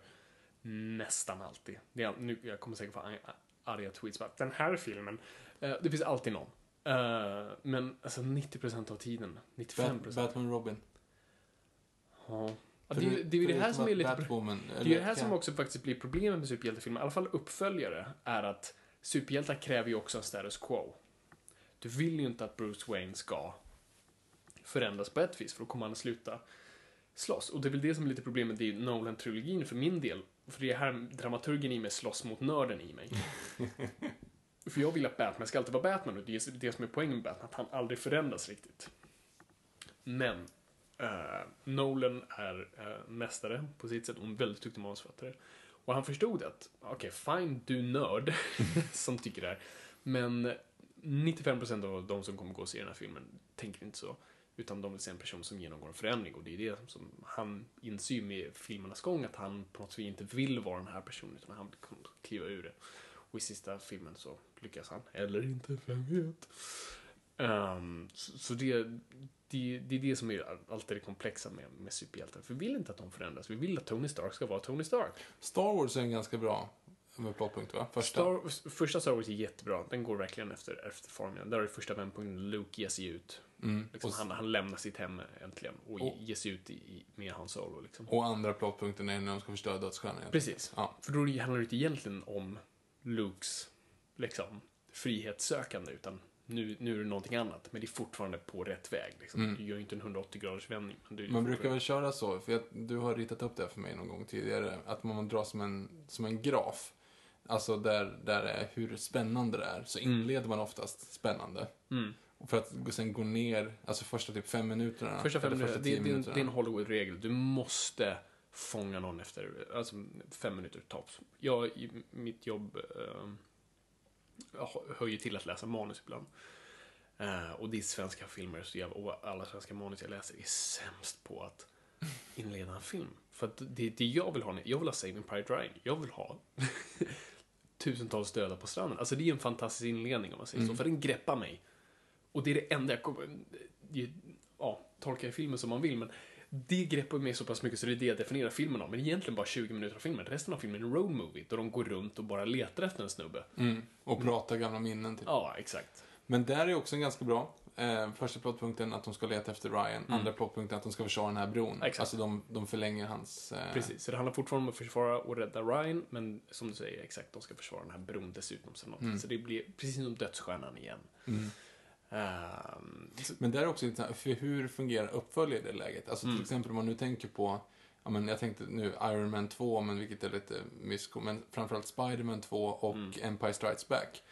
Nästan alltid. Det är, nu, jag kommer säkert få arga tweets bara, den här filmen. Eh, det finns alltid någon. Eh, men alltså 90% av tiden, 95%. Bat- Batman Robin. ja. Ja, det, är det är ju det här som är lite... Batwoman. Det är ju det här som också faktiskt blir problemet med superhjältefilmer, i alla fall uppföljare, är att superhjältar kräver ju också en status quo. Du vill ju inte att Bruce Wayne ska förändras på ett vis, för då kommer han att sluta slåss. Och det är väl det som är lite problemet i Nolan-trilogin för min del. För det är här dramaturgen i mig slåss mot nörden i mig. för jag vill att Batman ska alltid vara Batman, och det är det som är poängen med Batman, att han aldrig förändras riktigt. Men Uh, Nolan är uh, mästare på sitt sätt och en väldigt duktig manusförfattare. Och han förstod att, okej, fine, du nörd som tycker det här. Men 95% av de som kommer gå och se den här filmen tänker inte så. Utan de vill se en person som genomgår en förändring. Och det är det som han inser med filmernas gång, att han på något sätt inte vill vara den här personen, utan han kommer kliva ur det. Och i sista filmen så lyckas han. Eller inte, vem vet. Um, så så det, det, det är det som är alltid det komplexa med, med superhjältar. För vi vill inte att de förändras. Vi vill att Tony Stark ska vara Tony Stark. Star Wars är en ganska bra med plotpunkt, va? Första. Star, första Star Wars är jättebra. Den går verkligen efter, efter formen. Där är det första vändpunkten. Luke ger sig ut. Mm. Liksom, han, han lämnar sitt hem äntligen och, Och- ger sig ut i, i, med hans solo. Liksom. och andra plotpunkten är när de ska förstöra dödsstjärnan. Precis. Ja. För då handlar det inte egentligen om Lukes liksom, frihetssökande, utan nu, nu är det någonting annat. Men det är fortfarande på rätt väg. Liksom. Mm. Du gör ju inte en 180 graders vändning. Man brukar väl köra så, för jag, du har ritat upp det för mig någon gång tidigare, att man drar som en, som en graf. Alltså där, där är hur spännande det är, så inleder man oftast spännande. Mm. För att sen gå ner, alltså första typ fem minuterna. Första fem minuter, det, tio det, minuterna. det är en Hollywood-regel. Du måste fånga någon efter alltså, fem minuter tops. Jag i mitt jobb eh, jag hör ju till att läsa manus ibland. Eh, och det är svenska filmer, så jag, och alla svenska manus jag läser är sämst på att inleda en film. För att det, det jag vill ha, jag vill ha Saving Private Ryan. Jag vill ha tusentals döda på stranden. Alltså det är en fantastisk inledning om man säger så, för den greppar mig. Och det är det enda jag kommer... Ja, tolka i filmen som man vill, men det greppar mig så pass mycket så det är det jag definierar filmen om. Men egentligen bara 20 minuter av filmen. Resten av filmen är en road movie, där de går runt och bara letar efter en snubbe. Mm. Och prata gamla minnen typ. Ja, exakt. Men där är också en ganska bra. Eh, första plotpunkten att de ska leta efter Ryan. Andra plotpunkten att de ska försvara den här bron. Mm. Exakt. Alltså de, de förlänger hans... Eh, Precis, så det handlar fortfarande om att försvara och rädda Ryan, men som du säger, exakt, de ska försvara den här bron dessutom. Så, någonting. så det blir precis som dödsstjärnan igen. Så, Men där är också här, för hur fungerar uppföljare i det läget? Alltså Mm. till exempel om man nu tänker på, ja men jag tänkte nu Iron Man 2, men vilket är lite mysko, men framförallt Spider-Man 2 och Mm. Empire Strikes Back.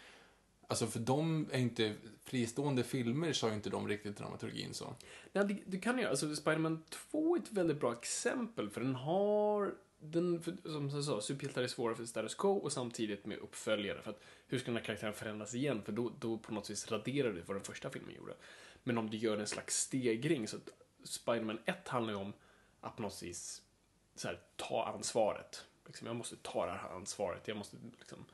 Alltså för de är inte, fristående filmer har ju inte de riktigt dramaturgin så. nej, det, det kan jag, alltså Spider-Man 2 är ett väldigt bra exempel, för den har den, för, som jag sa, superhjältar är svåra för status quo och samtidigt med uppföljare. För att hur ska den här karaktären förändras igen? För då, då på något vis raderar du vad den första filmen gjorde. Men om du gör en slags stegring, så att Spider-Man 1 handlar ju om att på något vis så här, ta ansvaret. Liksom, jag måste ta det här ansvaret. Jag måste liksom...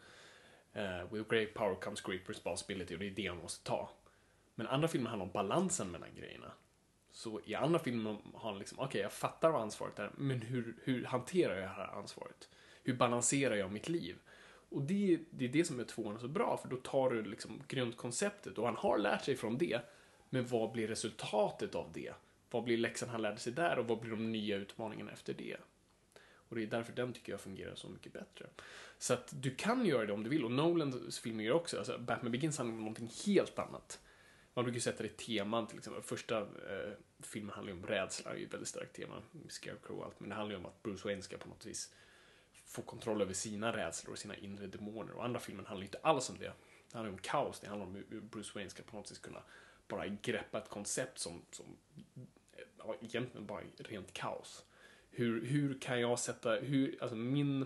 Uh, with great power comes great responsibility och det är det jag måste ta. Men andra filmer handlar om balansen mellan grejerna. Så i andra filmer har han liksom, okej jag fattar vad ansvaret är, men hur, hur hanterar jag det här ansvaret? Hur balanserar jag mitt liv? Och det, det är det som är tvåan så bra, för då tar du liksom grundkonceptet och han har lärt sig från det. Men vad blir resultatet av det? Vad blir läxan han lärde sig där och vad blir de nya utmaningarna efter det? Och det är därför den tycker jag fungerar så mycket bättre. Så att du kan göra det om du vill. Och Nolans filmer gör också. Alltså, Batman Begins handlar om någonting helt annat. Man brukar sätta det i teman till exempel. Första eh, filmen handlar ju om rädsla, det är ju ett väldigt starkt tema. Scarecrow och allt. Men det handlar ju om att Bruce Wayne ska på något vis få kontroll över sina rädslor och sina inre demoner. Och andra filmen handlar ju inte alls om det. Det handlar om kaos. Det handlar om hur Bruce Wayne ska på något vis kunna bara greppa ett koncept som, som eh, ja, egentligen bara rent kaos. Hur, hur kan jag sätta, hur, alltså min,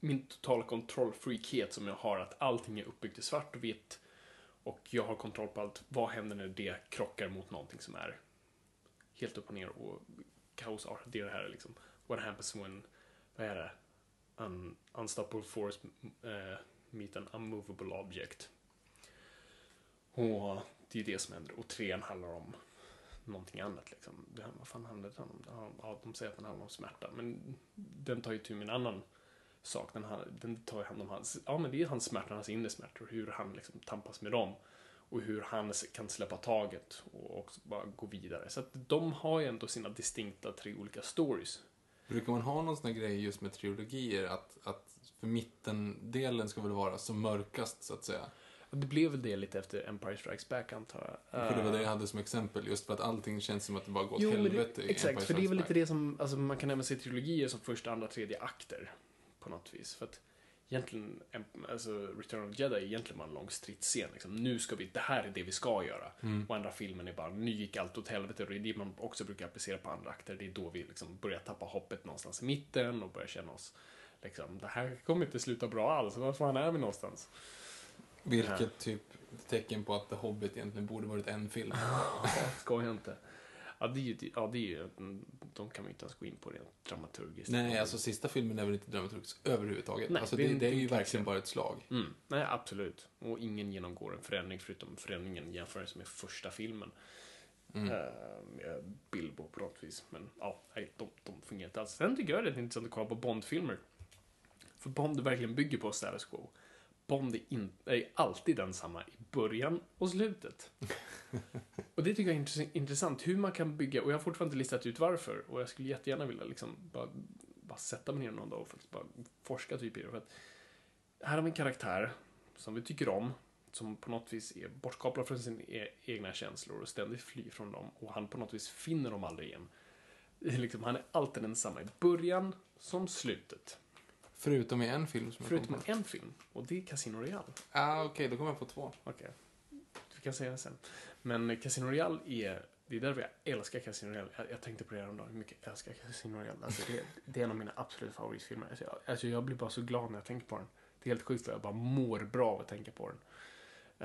min totala kontrollfreakhet som jag har, att allting är uppbyggt i svart och vitt och jag har kontroll på allt. Vad händer när det krockar mot någonting som är helt upp och ner och kaosartat? Det är det här liksom, what happens when, vad är det? Un, unstoppable force uh, meet an unmovable object. Och det är det som händer. Och trean handlar om någonting annat. Liksom. Det, vad fan handlar den om? Ja, de säger att den handlar om smärta. Men den tar ju tur med en annan sak. Den, den tar hand om hans, ja men det är hans smärta, hans inre smärtor. Hur han liksom tampas med dem. Och hur han kan släppa taget och också bara gå vidare. Så att de har ju ändå sina distinkta tre olika stories. Brukar man ha någon sån här grej just med trilogier? Att, att för mittendelen ska väl vara som mörkast, så att säga? Det blev väl det lite efter Empire Strikes Back, antar jag. För det var det jag hade som exempel, just för att allting känns som att det bara går åt helvete det, Exakt, för det är väl lite det som, alltså man kan även se trilogier som första, andra, tredje akter. På något vis. För att egentligen, alltså Return of the Jedi är egentligen bara en lång stridsscen. Liksom. Nu ska vi, det här är det vi ska göra. Mm. Och andra filmen är bara, nu gick allt åt helvete. Och det är det man också brukar applicera på andra akter. Det är då vi liksom börjar tappa hoppet någonstans i mitten och börjar känna oss, liksom, det här kommer inte sluta bra alls. Var fan är vi någonstans? Vilket typ tecken på att The Hobbit egentligen borde varit en film. Skoja inte. Ja, det är ju, ja, det är ju, de kan man inte ens gå in på rent dramaturgiskt. Nej, alltså sista filmen är väl inte dramaturgisk överhuvudtaget. Nej, alltså, det, det, är ju verkligen bara ett slag. Mm. Nej, absolut. Och ingen genomgår en förändring förutom förändringen jämfört med första filmen. Mm. Uh, med Bilbo på något vis. Men ja, nej, de, de fungerar inte alls. Sen tycker jag det är intressant att kolla på Bond-filmer. För Bond verkligen bygger på status quo. Bond är, in, är alltid densamma i början och slutet. och det tycker jag är intressant, hur man kan bygga, och jag har fortfarande inte listat ut varför, och jag skulle jättegärna vilja liksom bara, bara sätta mig ner någon dag och faktiskt bara forska typ i det. För att här har vi en karaktär som vi tycker om, som på något vis är bortkopplad från sina e egna känslor och ständigt flyr från dem, och han på något vis finner dem aldrig igen. Liksom, han är alltid densamma i början som slutet. Förutom i en film som Förutom i en film, och det är Casino Royale. Ah, okej, okay, då kommer jag på två. Okej. Okay. Vi kan säga det sen. Men Casino Royale är, det är därför jag älskar Casino Royale. Jag, jag tänkte på det häromdagen, hur mycket jag älskar Casino Royale. Alltså, det, det är en av mina absoluta favoritfilmer. Alltså jag, alltså jag blir bara så glad när jag tänker på den. Det är helt sjukt, jag bara mår bra av att tänka på den.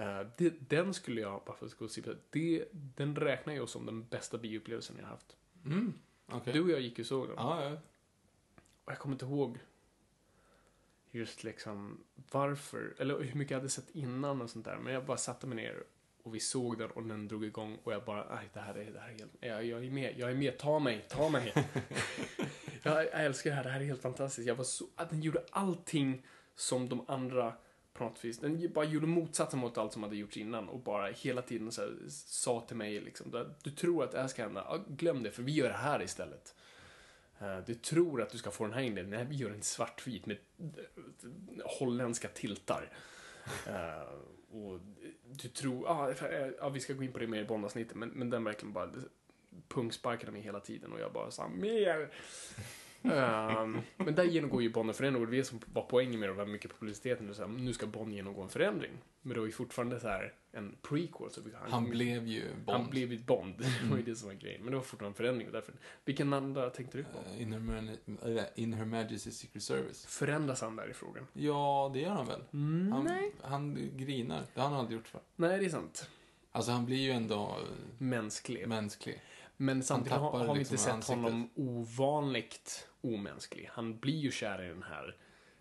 Uh, det, den skulle jag, bara för att gå och det, den räknar jag som den bästa bioupplevelsen jag haft. Mm, okay. Du och jag gick ju såg den. Ah, ja. Och jag kommer inte ihåg just liksom varför, eller hur mycket jag hade sett innan och sånt där. Men jag bara satte mig ner och vi såg den och den drog igång och jag bara, nej det här är, det här är helt, jag, jag är med, jag är med, ta mig, ta mig. jag, jag, älskar det här, det här är helt fantastiskt. Jag var så, att den gjorde allting som de andra på något vis, den bara gjorde motsatsen mot allt som hade gjorts innan och bara hela tiden så här, sa till mig liksom, du tror att det här ska hända, glöm det för vi gör det här istället. Eh, du tror att du ska få den här inledningen, nej vi gör den svartvit med eh, holländska tiltar. Uh, och du tror, ah, ah, vi ska gå in på det mer i Bondavsnittet, men, men den verkligen bara pungsparkade mig hela tiden och jag bara sa mer um, men där genomgår ju Bond en förändring och det som var poängen med det var mycket publiciteten. Nu, så här, nu ska Bond genomgå en förändring. Men det var ju fortfarande så här en prequel. Så han, han blev ju Bond. Han blev ju Bond. det var ju det som var grejen. Men det var fortfarande en förändring. Och därför, vilken andra tänkte du på? Uh, in, her, in Her Majesty's Secret Service. Förändras han där i frågan? Ja, det gör han väl. Mm, han, nej. han grinar. Det har han aldrig gjort för. Nej, det är sant. Alltså han blir ju ändå... Mänsklig. Mänsklig. Men samtidigt har, har vi liksom inte sett ansiktet. honom ovanligt omänsklig. Han blir ju kär i den här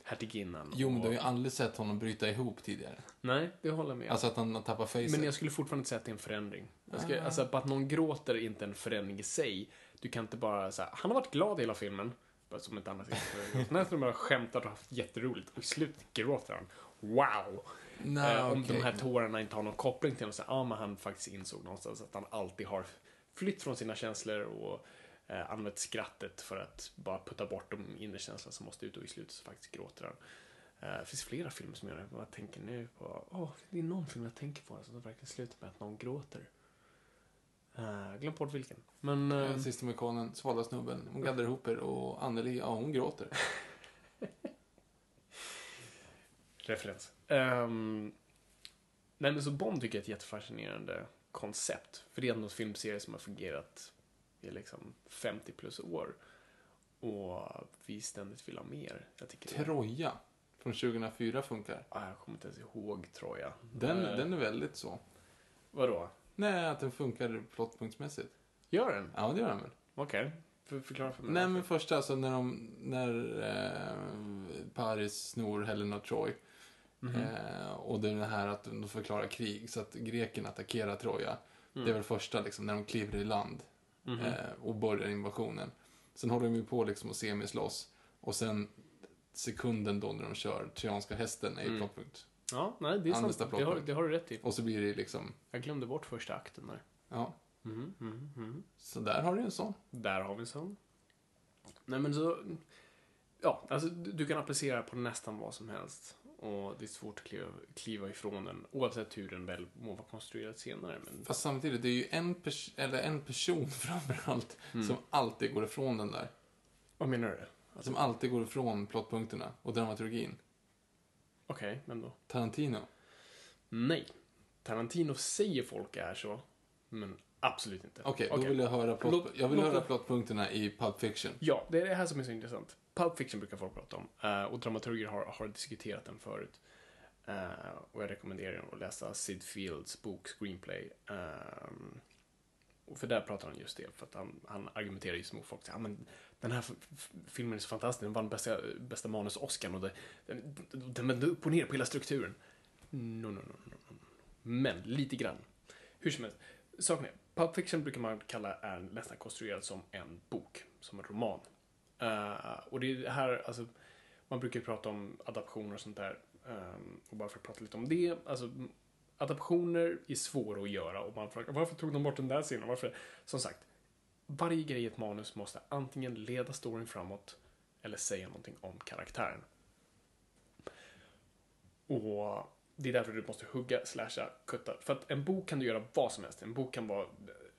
hertiginnan. Jo, men du har ju aldrig sett honom bryta ihop tidigare. Nej, det håller jag med Alltså att han tappar facet. Men jag skulle fortfarande inte säga att det är en förändring. Ska, ah. Alltså, att någon gråter är inte en förändring i sig. Du kan inte bara säga, han har varit glad hela filmen. Bara som ett annat exempel. Sen har de bara skämtat och haft jätteroligt. Och i slutet gråter han. Wow! No, eh, om okay. de här tårarna inte har någon koppling till honom. Ja, ah, men han faktiskt insåg någonstans att han alltid har flytt från sina känslor och eh, använt skrattet för att bara putta bort de inre känslorna som måste ut och i slutet så faktiskt gråter han. Eh, det finns flera filmer som gör det. Jag tänker nu på, åh, det är någon film jag tänker på som verkligen slutar med att någon gråter. Uh, glöm bort vilken. Men... Uh, Sista amerikanen, svala snubben, hon gaddar ihop er och Anneli, ja hon gråter. referens. Um, nej men så Bond tycker jag är ett jättefascinerande koncept. För det är ändå en filmserie som har fungerat i liksom 50 plus år. Och vi ständigt vill ha mer. Jag tycker det- Troja från 2004 funkar. Ah, jag kommer inte ens ihåg Troja. Den, Eh, den är väldigt så. Vadå? Nej, att den funkar plottpunktsmässigt. Gör den? Ja, det gör den väl. Okej. För, förklara för mig. Nej, varför. men första, alltså när de, när eh, Paris snor Helen och Troy. Mhm. Eh, och det är det här att de förklarar krig, så att grekerna attackerar Troja. Mm. Det är väl första, liksom, när de kliver i land Mhm. eh, och börjar invasionen. Sen håller de ju på liksom att semislåss. Och sen sekunden då när de kör Trojanska hästen är ju Mm. plottpunkt. Ja, nej, det är sant. Det har, det har du rätt i. Och så blir det liksom, Jag glömde bort första akten där. ja. Mhm, mhm, mhm. Så där har du en sån. Där har vi en sån. Nej men så, ja, alltså du kan applicera på nästan vad som helst. Och det är svårt att kliva, kliva ifrån den, oavsett hur den väl må vara konstruerad senare. Men, Fast samtidigt, det är ju en, pers- eller en person framförallt Mm. som alltid går ifrån den där. vad menar du? Alltså, Som alltid går ifrån plottpunkterna och dramaturgin. Okej, men då? Tarantino. Nej. Tarantino säger folk är så, men absolut inte. Okej, då Okej. vill jag höra, plott, jag vill höra plottpunkterna i Pulp Fiction. Ja, det är det här som är så intressant. Pulp Fiction brukar folk prata om. Eh, och dramaturger har, har diskuterat den förut. Eh, och jag rekommenderar er att läsa Sid Fields bok Screenplay. Eh, och för där pratar han just det, för att han, han argumenterar just mot folk. Ja, men den här filmen är så fantastisk, den vann bästa, bästa manus-Oscar och det, den, den vände upp och ner på hela strukturen. No, no, no, no, no. Men, lite grann. Hur som helst, saken är, Pulp Fiction brukar man kalla är nästan konstruerad som en bok, som en roman. Uh, och det är det här, alltså, man brukar ju prata om adaptioner och sånt där. Um, och bara för att prata lite om det, alltså adaptioner är svåra att göra och man frågar varför tog de bort den där scenen? Varför? Som sagt, varje grej i ett manus måste antingen leda storyn framåt eller säga någonting om karaktären. Och det är därför du måste hugga, slasha, kutta. För att en bok kan du göra vad som helst. En bok kan vara,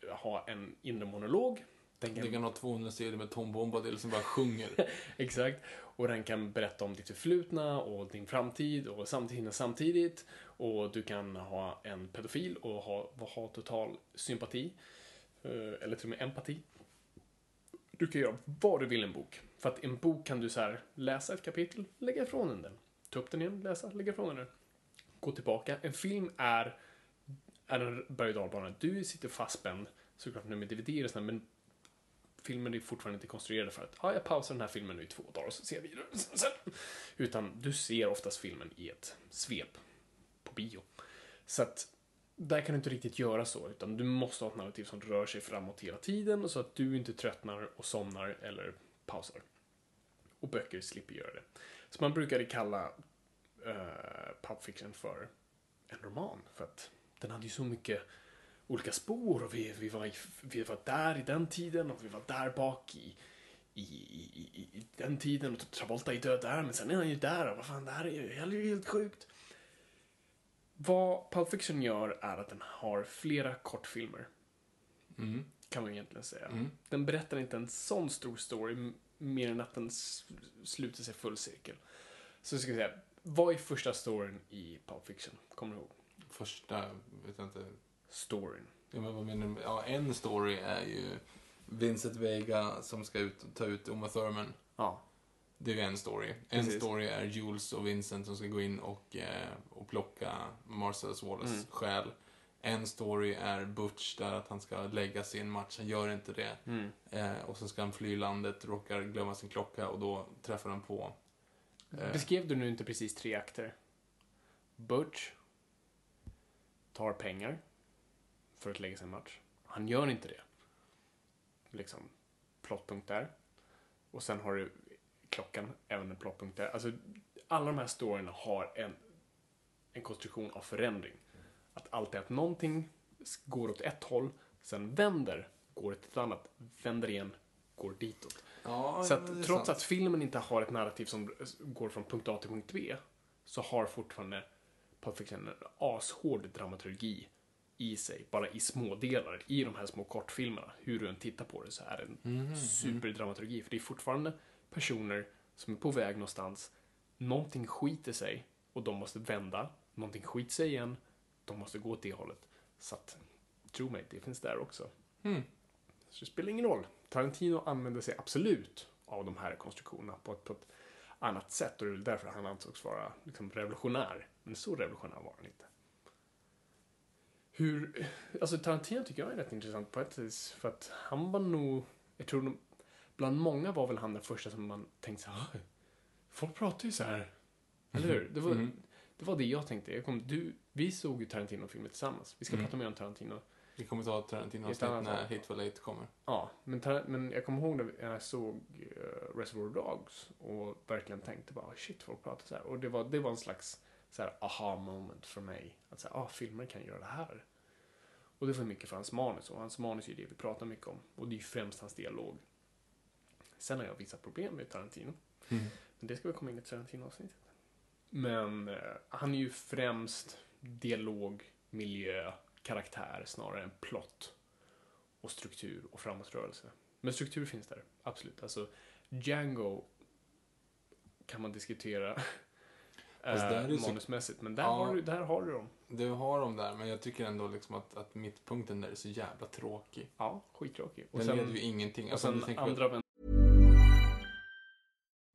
eh, ha en inre monolog. Den Det kan ha 200 sidor med Tom Bombadil som bara sjunger. Exakt. Och den kan berätta om ditt förflutna och din framtid och samtiden samtidigt. Och du kan ha en pedofil och ha, ha total sympati. eh, Eller till och med empati. Du kan göra vad du vill i en bok. För att en bok kan du så här läsa ett kapitel, lägga ifrån den den. Ta upp den igen, läsa, lägga ifrån den den. Gå tillbaka. En film är, är en berg och dalbana. Du sitter fastspänd, såklart nu med DVD och sådär, men filmen är fortfarande inte konstruerade för att ah, jag pausar den här filmen nu i två dagar och så ser jag vidare sen. Utan du ser oftast filmen i ett svep på bio. Så att där kan du inte riktigt göra så, utan du måste ha ett narrativ som rör sig framåt hela tiden så att du inte tröttnar och somnar eller pausar. Och böcker slipper göra det. Så man brukade kalla uh, Pulp Fiction för en roman, för att den hade ju så mycket olika spår och vi, vi, var, vi var där i den tiden och vi var där bak i, i, i, i, i den tiden och Travolta är död där men sen är han ju där och vad fan det här är ju ju helt sjukt. Vad Pulp Fiction gör är att den har flera kortfilmer Mm. kan man egentligen säga. Mm. Den berättar inte en sån stor story mer än att den sluter sig full cirkel. Så ska vi säga, vad är första storyn i Pulp Fiction? Kommer du ihåg? Första, vet jag inte. Storyn. Ja, men vad menar du? Ja, en story är ju Vincent Vega som ska ut, ta ut Uma Thurman. Ja. Det är ju en story. En Precis. story är Jules och Vincent som ska gå in och, eh, och plocka Marcellus Wallace Mm. själ. En story är Butch där att han ska lägga sin match, han gör inte det. Mm. Eh, och så ska han fly landet, råkar glömma sin klocka och då träffar han på... Eh, Beskrev du nu inte precis tre akter? Butch tar pengar för att lägga sig en match. Han gör inte det. Liksom, plottpunkt där. Och sen har du klockan, även en plottpunkt där. Alltså, alla de här storyna har en, en konstruktion av förändring. Att allt är att någonting går åt ett håll, sen vänder, går åt ett annat, vänder igen, går ditåt. Ja, Så att trots sant. att filmen inte har ett narrativ som går från punkt A till punkt B så har fortfarande Pulp Fiction en ashård dramaturgi i sig, bara i små delar i de här små kortfilmerna. Hur du än tittar på det så är det en Mhm, superdramaturgi. För det är fortfarande personer som är på väg någonstans, någonting skiter sig och de måste vända, någonting skiter sig igen, de måste gå åt det hållet. Så att, tro mig, det finns där också. Mm. Så det spelar ingen roll. Tarantino använder sig absolut av de här konstruktionerna på ett, på ett annat sätt och det är därför han ansågs vara liksom, revolutionär. Men så revolutionär var han inte. Hur, alltså Tarantino tycker jag är rätt intressant på ett vis för att han var nog, jag tror nog, bland många var väl han den första som man tänkte så här, "Oj, folk pratar ju så här. Eller hur? Det var, det var det jag tänkte. Jag kom, du, vi såg ju Tarantino-filmer tillsammans. Vi ska prata mer om Tarantino Vi kommer ta Tarantino Just det, avsnitt han när sa. Hateful Eight kommer. Ja, men, men jag kommer ihåg när jag såg uh, Reservoir Dogs och verkligen tänkte bara shit, folk pratar så här. Och det var, det var en slags så här, aha moment för mig. Att säga, ah, filmer kan göra det här. Och det var mycket för hans manus och hans manus är det vi pratar mycket om. Och det är ju främst hans dialog. Sen har jag vissa problem med Tarantino. Mm. Men det ska vi komma in i Tarantino-avsnittet. Men eh, han är ju främst dialog, miljö, karaktär snarare än plott och struktur och framåtrörelse. Men struktur finns där, absolut. Alltså, Django kan man diskutera Fast där är eh, manusmässigt, men där, Ja. har du, där har du dem. Du har dem där, men jag tycker ändå liksom att, att mittpunkten där är så jävla tråkig. Ja, skittråkig. Och Den sen, leder ju ingenting. och Alltså, om sen andra vän-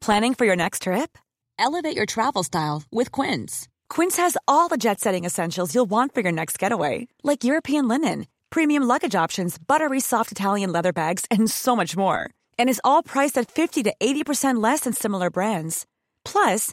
Planning for your next trip? Elevate your travel style with Quince. Quince has all the jet setting essentials you'll want for your next getaway, like European linen, premium luggage options, buttery soft Italian leather bags, and so much more. And is all priced at 50 to 80% less than similar brands. Plus,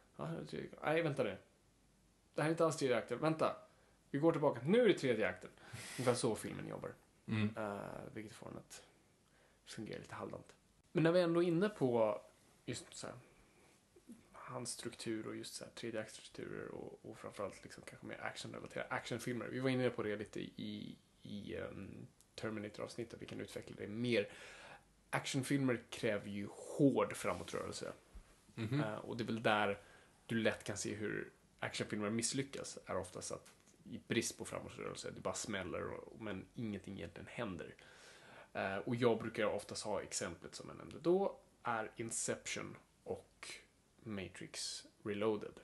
Nej, vänta nu. Det här är inte alls tredje akten, vänta. Vi går tillbaka, nu är det tredje akten. Ungefär så filmen jobbar. Mm. Uh, vilket får den att fungera lite halvdant. Men när vi ändå är inne på just så här, hans struktur och just så här, tredje aktstrukturer och, och framförallt liksom kanske mer actionrelaterade actionfilmer. Vi var inne på det lite i, i um, Terminator-avsnittet, vi kan utveckla det mer. Actionfilmer kräver ju hård framåtrörelse. Mhm. Eh, och det är väl där du lätt kan se hur actionfilmer misslyckas, är oftast att i brist på framåtrörelse, det bara smäller, och, men ingenting egentligen händer. Eh, och jag brukar oftast ha exemplet som jag nämnde då, är Inception och Matrix Reloaded.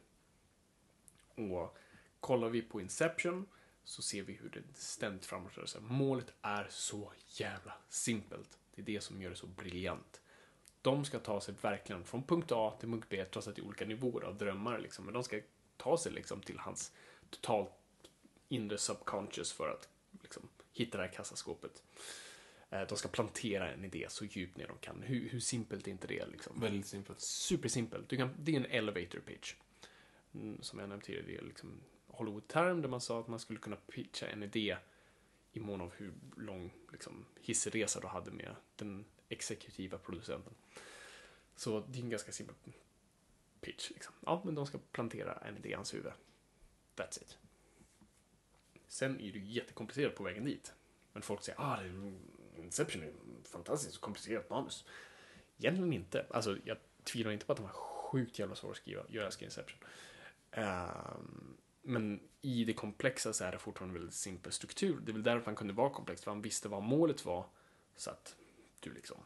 Och kollar vi på Inception så ser vi hur det ständigt framåtrörelse. Målet är så jävla simpelt. Det är det som gör det så briljant. De ska ta sig verkligen från punkt A till punkt B, trots att det är olika nivåer av drömmar. Liksom. Men de ska ta sig liksom till hans totalt inre subconscious för att liksom, hitta det här kassaskåpet. Eh, De ska plantera en idé så djupt ner de kan. Hur, hur simpelt är inte det? Liksom? Väldigt simpelt. Supersimpelt. Du kan, det är en elevator pitch. Mm, som jag nämnde tidigare, det är liksom Hollywood-term där man sa att man skulle kunna pitcha en idé i mån av hur lång liksom, hissresa du hade med den exekutiva producenten. Så det är en ganska simpel pitch. Liksom. Ja, men de ska plantera en idé i hans huvud. That's it. Sen är det jättekomplicerat på vägen dit. Men folk säger ah, det är, Inception är fantastiskt komplicerat manus. Egentligen inte. Alltså, jag tvivlar inte på att de var sjukt jävla svåra att skriva. Jag älskar Inception. Um, men i det komplexa så är det fortfarande en väldigt simpel struktur. Det är väl därför han kunde vara komplex, för han visste vad målet var. Så att du liksom,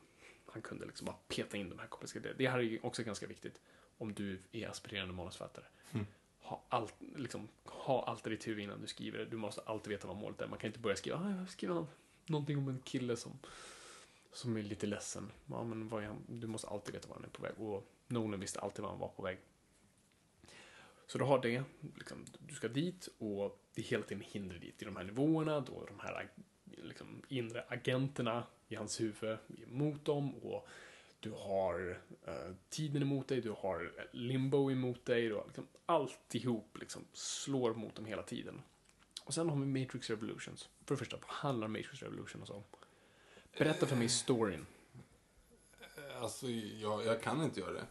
han kunde liksom bara peta in de här komplexa grejerna. Det här är ju också ganska viktigt om du är aspirerande manusförfattare. Ha, allt, liksom, ha allt i ditt huvud innan du skriver det. Du måste alltid veta vad målet är. Man kan inte börja skriva, ah, jag skriver någonting om en kille som, som är lite ledsen. Ja, men vad är han? Du måste alltid veta var han är på väg. Och Nolan visste alltid var han var på väg. Så du har det, liksom, du ska dit och det är hela tiden hinder dit i de här nivåerna. Då de här liksom, inre agenterna i hans huvud emot dem. Och du har eh, tiden emot dig, du har limbo emot dig. Du har liksom, alltihop liksom, slår mot dem hela tiden. Och sen har vi Matrix Revolutions. För det första, vad handlar Matrix Revolutions om? Berätta för mig storyn. Alltså, jag, jag kan inte göra det.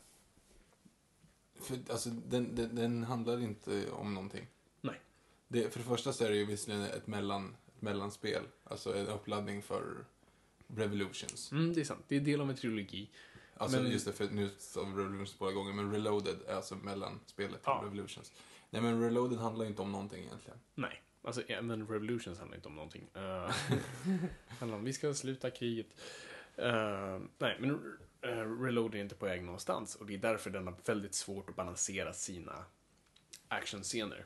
För, alltså, den, den, den handlar inte om någonting. Nej. Det, för det första så är det ju visserligen ett, mellan, ett mellanspel. Alltså en uppladdning för Revolutions. Mm, det är sant. Det är del av en trilogi. Alltså Men- just det, för nu sa vi Revolutions båda gånger, men Reloaded är alltså mellanspelet till Ja. Revolutions. Nej men Reloaded handlar ju inte om någonting egentligen. Nej, alltså men Revolutions handlar inte om någonting. Uh, handlar om vi ska sluta kriget. Eh, nej, men uh, Reload är inte på väg någonstans och det är därför den har väldigt svårt att balansera sina actionscener.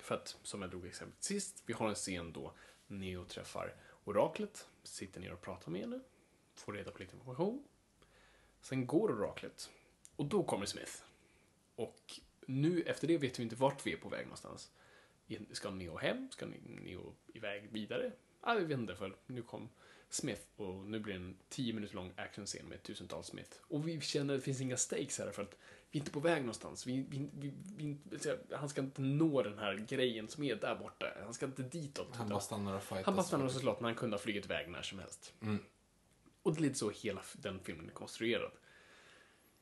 För att, som jag drog exemplet sist, vi har en scen då Neo träffar Oraklet, sitter ner och pratar med henne, får reda på lite information. Sen går Oraklet och då kommer Smith. Och nu efter det vet vi inte vart vi är på väg någonstans. Ska Neo hem? Ska Neo iväg vidare? Ja, vi vet inte för nu kom Smith och nu blir det en 10 minuter lång actionscen med tusentals Smith. Och vi känner att det finns inga stakes här för att vi är inte på väg någonstans. Vi, vi, vi, vi, han ska inte nå den här grejen som är där borta. Han ska inte ditåt. Han bara stannar och fightas. han bara stannar och slåss när han kunde ha flugit iväg när som helst. Mm. Och det är lite så hela den filmen är konstruerad.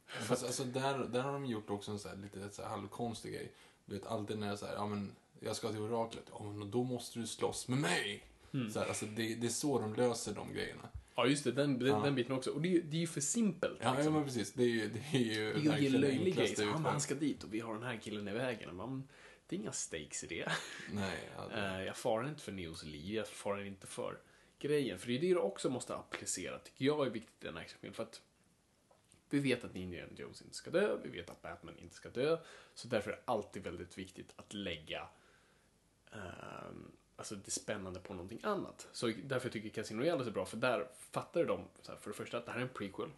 Fast alltså där, där har de gjort också en så här, lite så här halvkonstig grej. Du vet, alltid när så här, ja men jag ska till oraklet, ja men då måste du slåss med mig. Mm. Så här, alltså det, det är så de löser de grejerna. Ja, just det. Den, den, Ja. den biten också. Och det det är ju för simpelt. Ja, ja liksom. men precis. Det är ju, det är ju Det är ju den löjlig grej. men utvägen. han ska dit och vi har den här killen i vägen. Man, det är inga stakes i det. Nej, ja, Eh, jag far inte för Neos liv, jag far inte för grejen. För det är det du också måste applicera, tycker jag är viktigt i en actionfilm. För att vi vet att Indiana Jones inte ska dö, vi vet att Batman inte ska dö. Så därför är det alltid väldigt viktigt att lägga ehm, alltså det spännande på någonting annat. Så därför tycker jag Casino Royale är så bra, för där fattar de så här, för det första att det här är en prequel.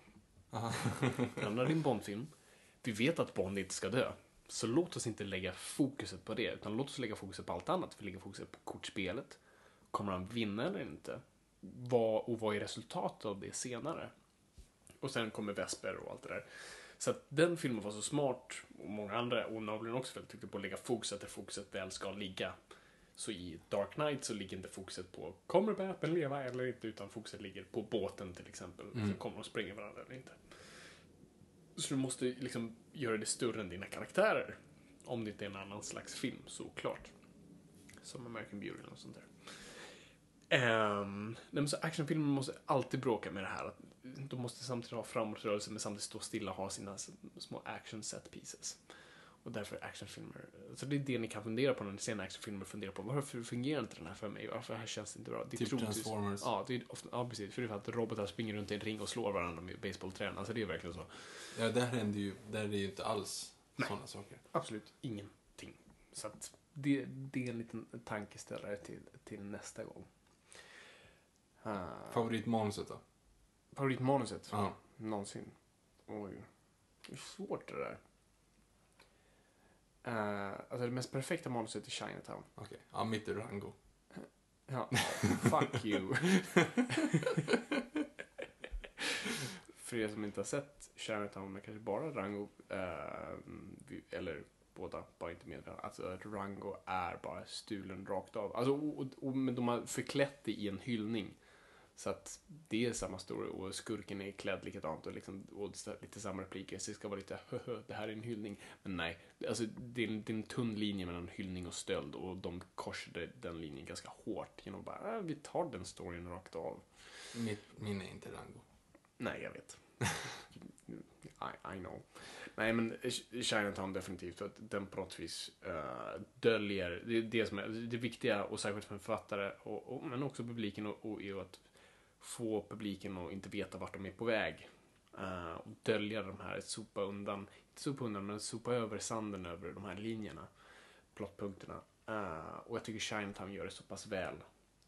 Det andra är en Bondfilm. Vi vet att Bond inte ska dö. Så låt oss inte lägga fokuset på det, utan låt oss lägga fokuset på allt annat. Vi lägger fokuset på kortspelet. Kommer han vinna eller inte? Vad, och vad är resultatet av det senare? Och sen kommer Vesper och allt det där. Så att den filmen var så smart, och många andra, och Nolan också duktig på att lägga fokuset där fokuset väl ska ligga. Så i Dark Knight så ligger inte fokuset på kommer Batman leva eller inte, utan fokuset ligger på båten till exempel. Så kommer de springa varandra eller inte. Så du måste liksom göra det större än dina karaktärer. Om det inte är en annan slags film, såklart. Som American Beauty eller något sånt där. Um, nej, så actionfilmer måste alltid bråka med det här. Att de måste samtidigt ha framåtrörelse men samtidigt stå stilla och ha sina små action set pieces. Och därför är actionfilmer, så det är det ni kan fundera på när ni ser en actionfilm och fundera på varför fungerar inte den här för mig? Varför här känns det inte bra? Det är Typ troligtvis- Transformers. Ja, det är ofta, ja, precis. För det är för att robotar springer runt i en ring och slår varandra med basebollträn. Alltså det är verkligen så. ja, där händer ju, där är det ju inte alls Nej. sådana saker. Absolut ingenting. Så att det, det är en liten tankeställare till, till nästa gång. Uh, Favoritmanuset då? favoritmanuset? Ja. Någonsin. Oj. Det är svårt det där. Uh, alltså det mest perfekta manuset är Chinatown. Okej. Ja, mitt är Rango. Ja, fuck you. För er som inte har sett Chinatown, men kanske bara Rango, vi- eller båda, bara inte medvetna, alltså att Rango är bara stulen rakt av. Alltså, och, och, men de har förklätt det i en hyllning. Så att det är samma story och skurken är klädd likadant och, liksom, och lite samma repliker. Så det ska vara lite höhö, det här är en hyllning. Men nej, alltså, det, är en, det är en tunn linje mellan hyllning och stöld och de korsade den linjen ganska hårt genom att bara, äh, vi tar den storyn rakt av. Mitt, min är inte Rango. Nej, jag vet. I, I know. Nej, men Chinatown definitivt. För att den på något vis uh, döljer det, det som är det viktiga och särskilt för en författare och, och, men också publiken och, och är att få publiken att inte veta vart de är på väg. Uh, och dölja de här, sopa undan, inte sopa undan, men sopa över sanden över de här linjerna, plottpunkterna. Uh, och jag tycker Chinatown gör det så pass väl.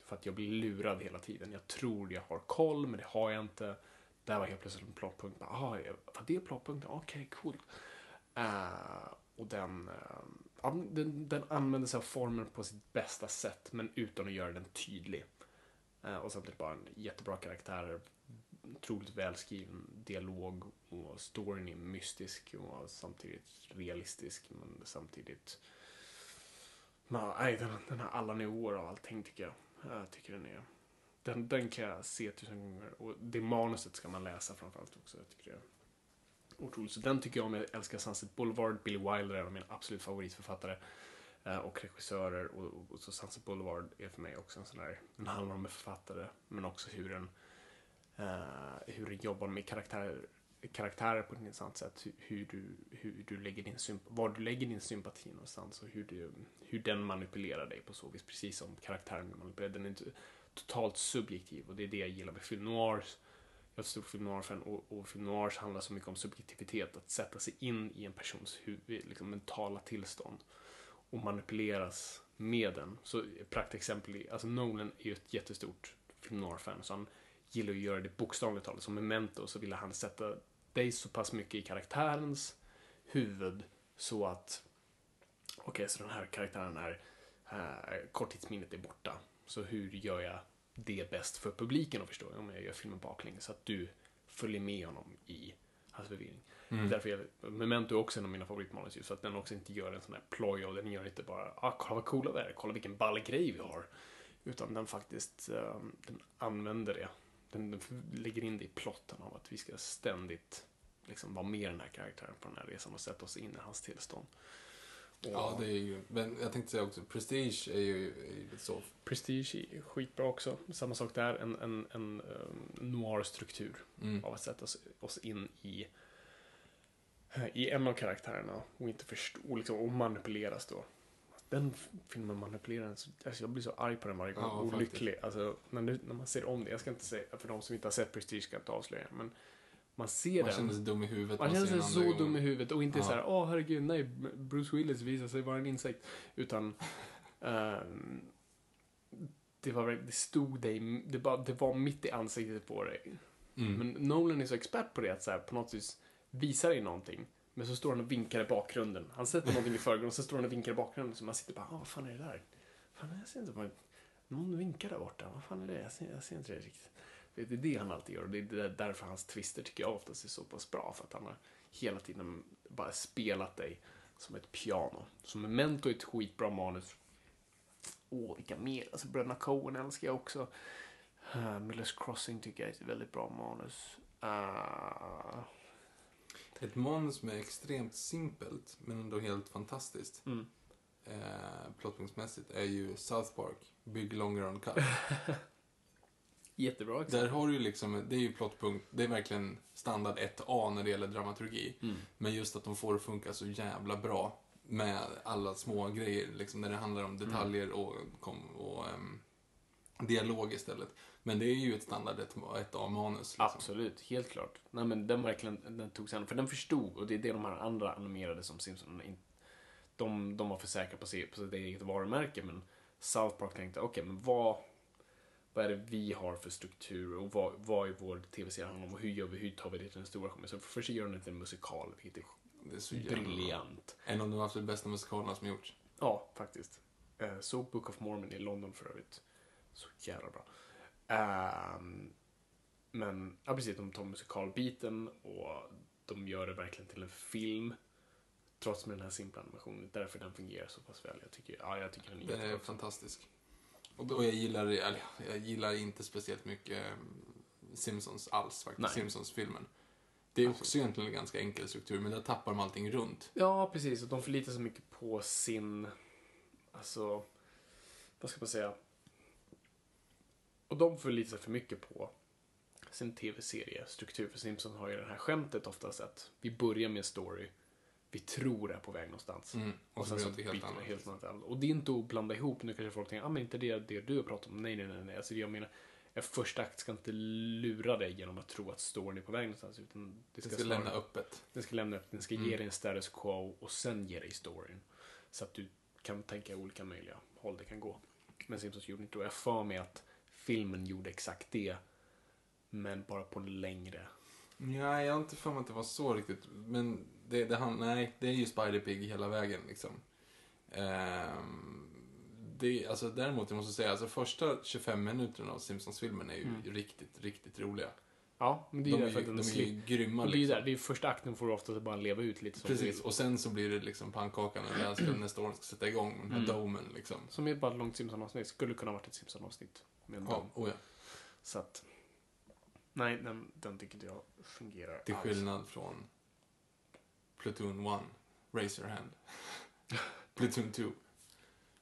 För att jag blir lurad hela tiden. Jag tror jag har koll, men det har jag inte. Där var helt plötsligt en plottpunkt. Ah, var det är plottpunkten? Okej, okay, cool. Uh, och den, uh, den, den använder sig av formen på sitt bästa sätt, men utan att göra den tydlig. Eh, och samtidigt bara en jättebra karaktär, otroligt välskriven dialog och storyn är mystisk och samtidigt realistisk, men samtidigt Nej, den, den har alla nivåer av allting tycker jag. Jag tycker den är den, den kan jag se tusen gånger. Och det manuset ska man läsa framförallt också. Jag tycker det är otroligt. Så den tycker jag om. Jag älskar Sunset Boulevard. Billy Wilder är en av mina absolut favoritförfattare. Eh, och regissörer. Och, och, så Sunset Boulevard är för mig också en sån där. Den handlar om en författare. Men också hur den, uh, eh, hur den jobbar med karaktärer karaktärer på ett intressant sätt. Hur du, hur du lägger din var du lägger din sympati någonstans och hur, du, hur den manipulerar dig på så vis. Precis som karaktären manipulerar. Den är inte, totalt subjektiv och det är det jag gillar med film noirs. Jag är ett stort film noir-fan och, och film noirs handlar så mycket om subjektivitet, att sätta sig in i en persons huvud, liksom mentala tillstånd och manipuleras med den. Så praktexempel, alltså Nolan är ju ett jättestort film noir-fan så han gillar att göra det bokstavligt talat. Som Memento så ville han sätta dig så pass mycket i karaktärens huvud så att okej, okay, så den här karaktären är äh, korttidsminnet är borta. Så hur gör jag det bäst för publiken att förstå? Om jag gör filmen baklänges så att du följer med honom i hans förvirring. Mm. Därför är Memento också en av mina favoritmanus just för att den också inte gör en sån här ploj och den gör inte bara ah, kolla vad coola vi är, kolla vilken ball grej vi har. Utan den faktiskt, um, den använder det. Den, den lägger in det i plotten av att vi ska ständigt liksom vara med den här karaktären på den här resan och sätta oss in i hans tillstånd. Ja, det är ju, men jag tänkte säga också, Prestige är ju, är ju så. Prestige är skitbra också. Samma sak där, en, en, en um, noir-struktur mm. av att sätta oss, oss, in i, i en av karaktärerna och inte förstå, liksom, och manipuleras då. Den filmen manipulerar en, alltså jag blir så arg på den varje gång, ja, olycklig. Alltså, när, när man ser om det, jag ska inte säga, för de som inte har sett Prestige ska jag inte avslöja, men man ser man den. känner sig dum i huvudet. Man, man känner sig så gång. dum i huvudet och inte ja. så här, åh oh, herregud, nej, Bruce Willis visar sig vara en insekt. Utan, um, det, var, det stod dig, det, bara, det var mitt i ansiktet på dig. Mm. Men Nolan är så expert på det, att så här, på något vis Visar dig någonting. Men så står han och vinkar i bakgrunden. Han sätter någonting i förgrunden och så står han och vinkar i bakgrunden. Så man sitter bara, ah, vad fan är det där? Fan, jag ser inte på Någon vinkar där borta. Vad fan är det? Jag ser, jag ser inte det riktigt. Det är det han alltid gör och det är därför hans twister tycker jag oftast är så pass bra. För att han har hela tiden bara spelat dig som ett piano. Så Memento är ett skitbra manus. Åh, vilka mer? Alltså Bröderna Coen älskar jag också. Uh, Millers Crossing tycker jag är ett väldigt bra manus. Uh... Ett manus som är extremt simpelt men ändå helt fantastiskt. Mm. Uh, plottpunktsmässigt är ju South Park, Big Long Run Cut. Jättebra exempel. Där har du ju liksom, det är ju plottpunkt, det är verkligen standard 1A när det gäller dramaturgi. Mm. Men just att de får det att funka så jävla bra med alla små grejer, liksom när det handlar om detaljer mm. och, och um, dialog istället. Men det är ju ett standard 1A-manus. Liksom. Absolut, helt klart. Nej men den verkligen, den tog sig an, för den förstod, och det är det de här andra animerade som Simpsons, de, de var för säkra på, på sitt eget varumärke, men South Park tänkte, okej, okay, men vad vad är det vi har för struktur och vad, vad är vår tv-serie handlar om och hur gör vi, hur tar vi det till den stora skärmen. Så först gör den en musikal, vilket är, det är så briljant. En av de absolut bästa musikalerna som gjorts. Ja, faktiskt. Uh, såg Book of Mormon i London för övrigt. Så jävla bra. Um, men, ja precis, de tar musikalbiten och de gör det verkligen till en film. Trots med den här simpla animationen. Därför den fungerar så pass väl. Jag tycker, ja, jag tycker den är Den är fantastisk. Och då, jag, gillar, jag gillar inte speciellt mycket eh, Simpsons alls faktiskt. Simpsons-filmen. Det är också egentligen en ganska enkel struktur, men där tappar de allting runt. Ja, precis. Och de förlitar sig mycket på sin... Alltså... Vad ska man säga? Och de förlitar sig för mycket på sin tv-seriestruktur. För Simpsons har ju det här skämtet oftast att vi börjar med en story vi tror är på väg någonstans. Mm. Och så sen blir det helt byter annat. det helt annat. Och det är inte att blanda ihop. Nu kanske folk tänker, ah, men inte det, det du har pratat om. Nej, nej, nej. nej. Alltså, jag menar, en första akt ska inte lura dig genom att tro att storyn är på väg någonstans. Utan det Det ska, ska snarare- lämna öppet. den ska lämna upp, den ska Mm. ge dig en status quo och sen ge dig storyn. Så att du kan tänka olika möjliga håll det kan gå. Men Simpsons gjorde inte det. Och Jag för mig att filmen gjorde exakt det. Men bara på längre. Ja, jag har inte för mig att det var så riktigt. Men det, det, han, nej, det är ju Spider-Pig hela vägen liksom. Ehm, det, alltså, däremot, jag måste säga, alltså första 25 minuterna av Simpsons-filmen är ju riktigt, riktigt roliga. Ja, men det är De ju är därför att de är ju slip- grymma Och det är ju liksom. där, det är första akten får du ofta bara leva ut lite som Precis, och sen så blir det liksom pannkakan när när storyn ska sätta igång, den här Mm. domen liksom. Som är bara ett långt Simpson-avsnitt. Skulle kunna varit ett Simpson-avsnitt. Med Ja, dom. oh ja. Så att... Nej, den, den tycker inte jag fungerar Till alls. skillnad från Platoon 1, Razorhand. Platoon 2.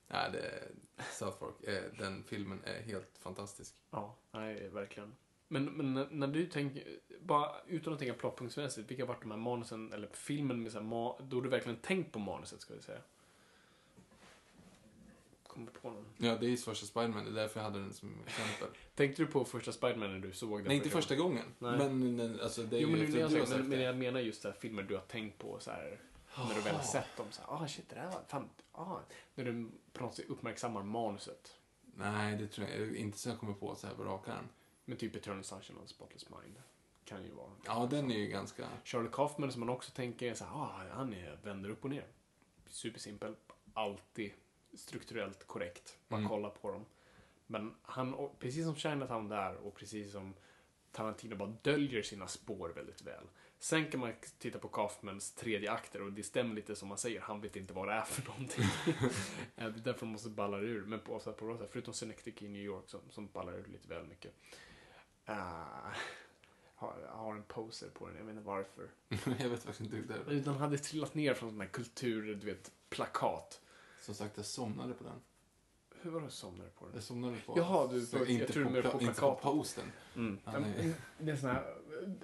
Ja, det, South Park, eh, den filmen är helt fantastisk. Ja, nej, verkligen. Men, men när, när du tänker, bara utan att tänka plotpunktsmässigt, vilka har varit de här manusen, eller filmen med så här, ma, då har du verkligen tänkt på manuset, ska vi säga? Kommer på någon? Ja, det är ju första Spiderman, det är därför jag hade den som exempel. Tänkte du på första Spiderman när du såg den? Nej, inte första gången. Nej. Men den- alltså, det är Jo, men, ju det efter du jag har säger, sagt men, men jag menar just här filmer du har tänkt på så här, när du väl har sett dem. Så här, ah shit, det där var fan, ah, när du på något sätt uppmärksammar manuset. Nej, det tror jag inte så jag kommer på så här på rak arm. Men typ Eternal Sunshine of the Spotless Mind. Kan ju vara. Ja, den är ju ganska... Charlie Kaufman som man också tänker så här, ah, han är, vänder upp och ner. Supersimpel. Alltid strukturellt korrekt. Bara Mm. kolla på dem. Men han, precis som Chinatown där och precis som Tarantino bara döljer sina spår väldigt väl. Sen kan man titta på Kaufmans tredje akter och det stämmer lite som man säger, han vet inte vad det är för någonting. Det är därför de måste balla ur. Men på, på, på, förutom Synecdoche i New York som, som ballar ur lite väl mycket. Uh, har, har en poser på den, jag vet inte varför. jag vet faktiskt inte Den hade trillat ner från sån här kultur, du vet, plakat. Som sagt, jag somnade på den. Hur var det jag somnade på den? Jag somnade på... Jaha, du- så jag inte tror på, mer på pla- inte på posten. Mm. Ja, nej. men det är en sån här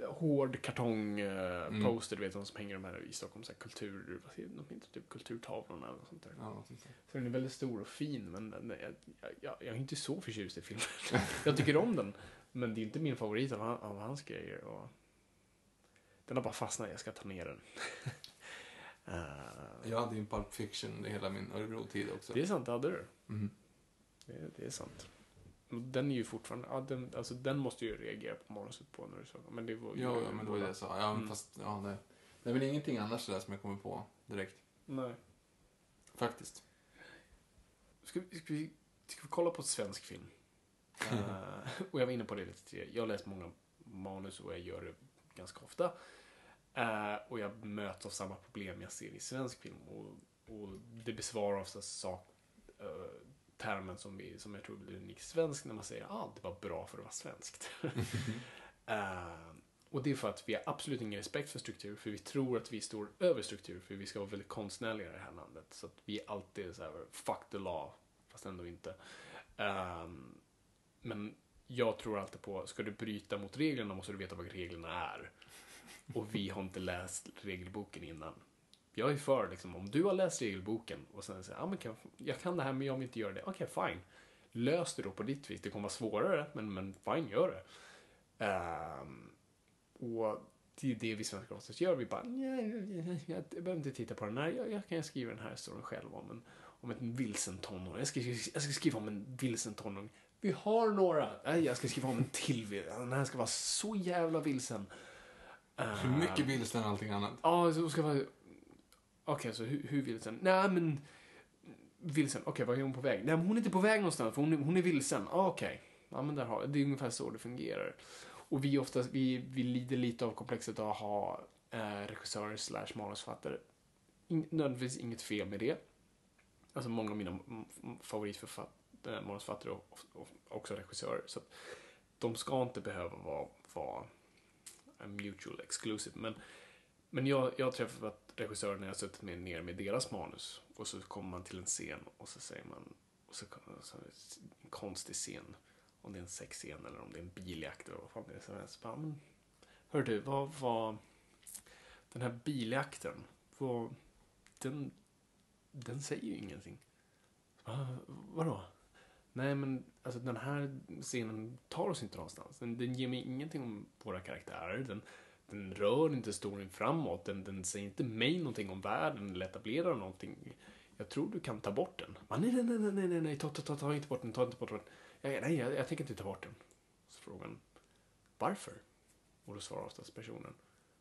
eh, hård kartongposter, Mm. poster du vet, de som hänger de här i Stockholm, så här kultur, vad heter de heter? Typ kulturtavlorna eller sånt där. Ja. Så den är väldigt stor och fin, men den är, jag, jag, jag är inte så förtjust i filmen. jag tycker om den, men det är inte min favorit av, av hans grejer. Och den har bara fastnat, jag ska ta ner den. Eh, Jag hade ju en Pulp Fiction hela min Örebro-tid också. det är sant, det hade du. Mhm. Det, det är sant. Den är ju fortfarande, ja, den, alltså den måste ju reagera på manuset på när du sa men det var ju Ja, men det var det jag sa. Ja, men Mm. fast, ja, det är väl ingenting annars där som jag kommer på direkt. Nej. Faktiskt. Ska, vi- ska, vi, ska vi kolla på svensk film? Eh, och jag var inne på det lite tidigare. Jag läst många manus och jag gör det ganska ofta. Eh, och jag möts av samma problem jag ser i svensk film. Och, och det besvarar ofta sak, uh, termen som, vi, som jag tror blir unik svensk när man säger att ah, det var bra för att vara svenskt. uh, och det är för att vi har absolut ingen respekt för struktur, för vi tror att vi står över struktur, för vi ska vara väldigt konstnärliga i det här landet. Så att vi är alltid så här, fuck the law, fast ändå inte. Ehm, men jag tror alltid på, ska du bryta mot reglerna måste du veta vad reglerna är. Och vi har inte läst regelboken innan. Jag är för, liksom, om du har läst regelboken och sen säger, ah, men kan, jag kan det här men jag vill inte göra det. Okej, fine. Lös det då på ditt vis. Det kommer vara svårare, men, men fine, gör det. Um, och det är det vi svenskar oftast gör. Vi bara, nej, jag, jag behöver inte titta på den här. Jag, jag kan skriva den här storyn själv om en, om en vilsen tonåring. Jag ska, jag ska skriva om en vilsen tonåring. Vi har några. Nej, jag ska skriva om en till. Den här ska vara så jävla vilsen. Hur mycket vilsen än allting annat. Ja, så ska vara... Okej, så hur, hur vilsen? Nej, men... Vilsen, okej, vad är hon på väg? Nej, men hon är inte på väg någonstans, för hon är, hon är vilsen. Ah, okej. Ja, men där har Det är ungefär så det fungerar. Och vi oftast, vi, vi lider lite av komplexet att ha eh, regissörer slash manusförfattare. In, nödvändigtvis inget fel med det. Alltså många av mina favoritförfattare eh, manusförfattare och också regissörer. Så att de ska inte behöva vara, vara en mutual exclusive. Men, men jag, jag har träffat regissörer när jag har suttit med, ner med deras manus och så kommer man till en scen och så säger man, och så, så en konstig scen, om det är en sexscen eller om det är en biljakt eller vad fan det är. Så jag så bara, men, hör du, vad var den här biljakten, vad, den, den säger ju ingenting. Va, ah, vadå? Nej, men alltså den här scenen tar oss inte någonstans. Den, den ger mig ingenting om våra karaktärer. Den, den rör inte storyn framåt. Den, den säger inte mig någonting om världen eller etablerar någonting. Jag tror du kan ta bort den. Man, nej, nej, nej, nej, nej, nej, ta, ta, ta, ta inte bort den, ta inte bort den. Jag, nej, jag, jag tänker inte ta bort den. Så frågan, varför? Och då svarar oftast personen,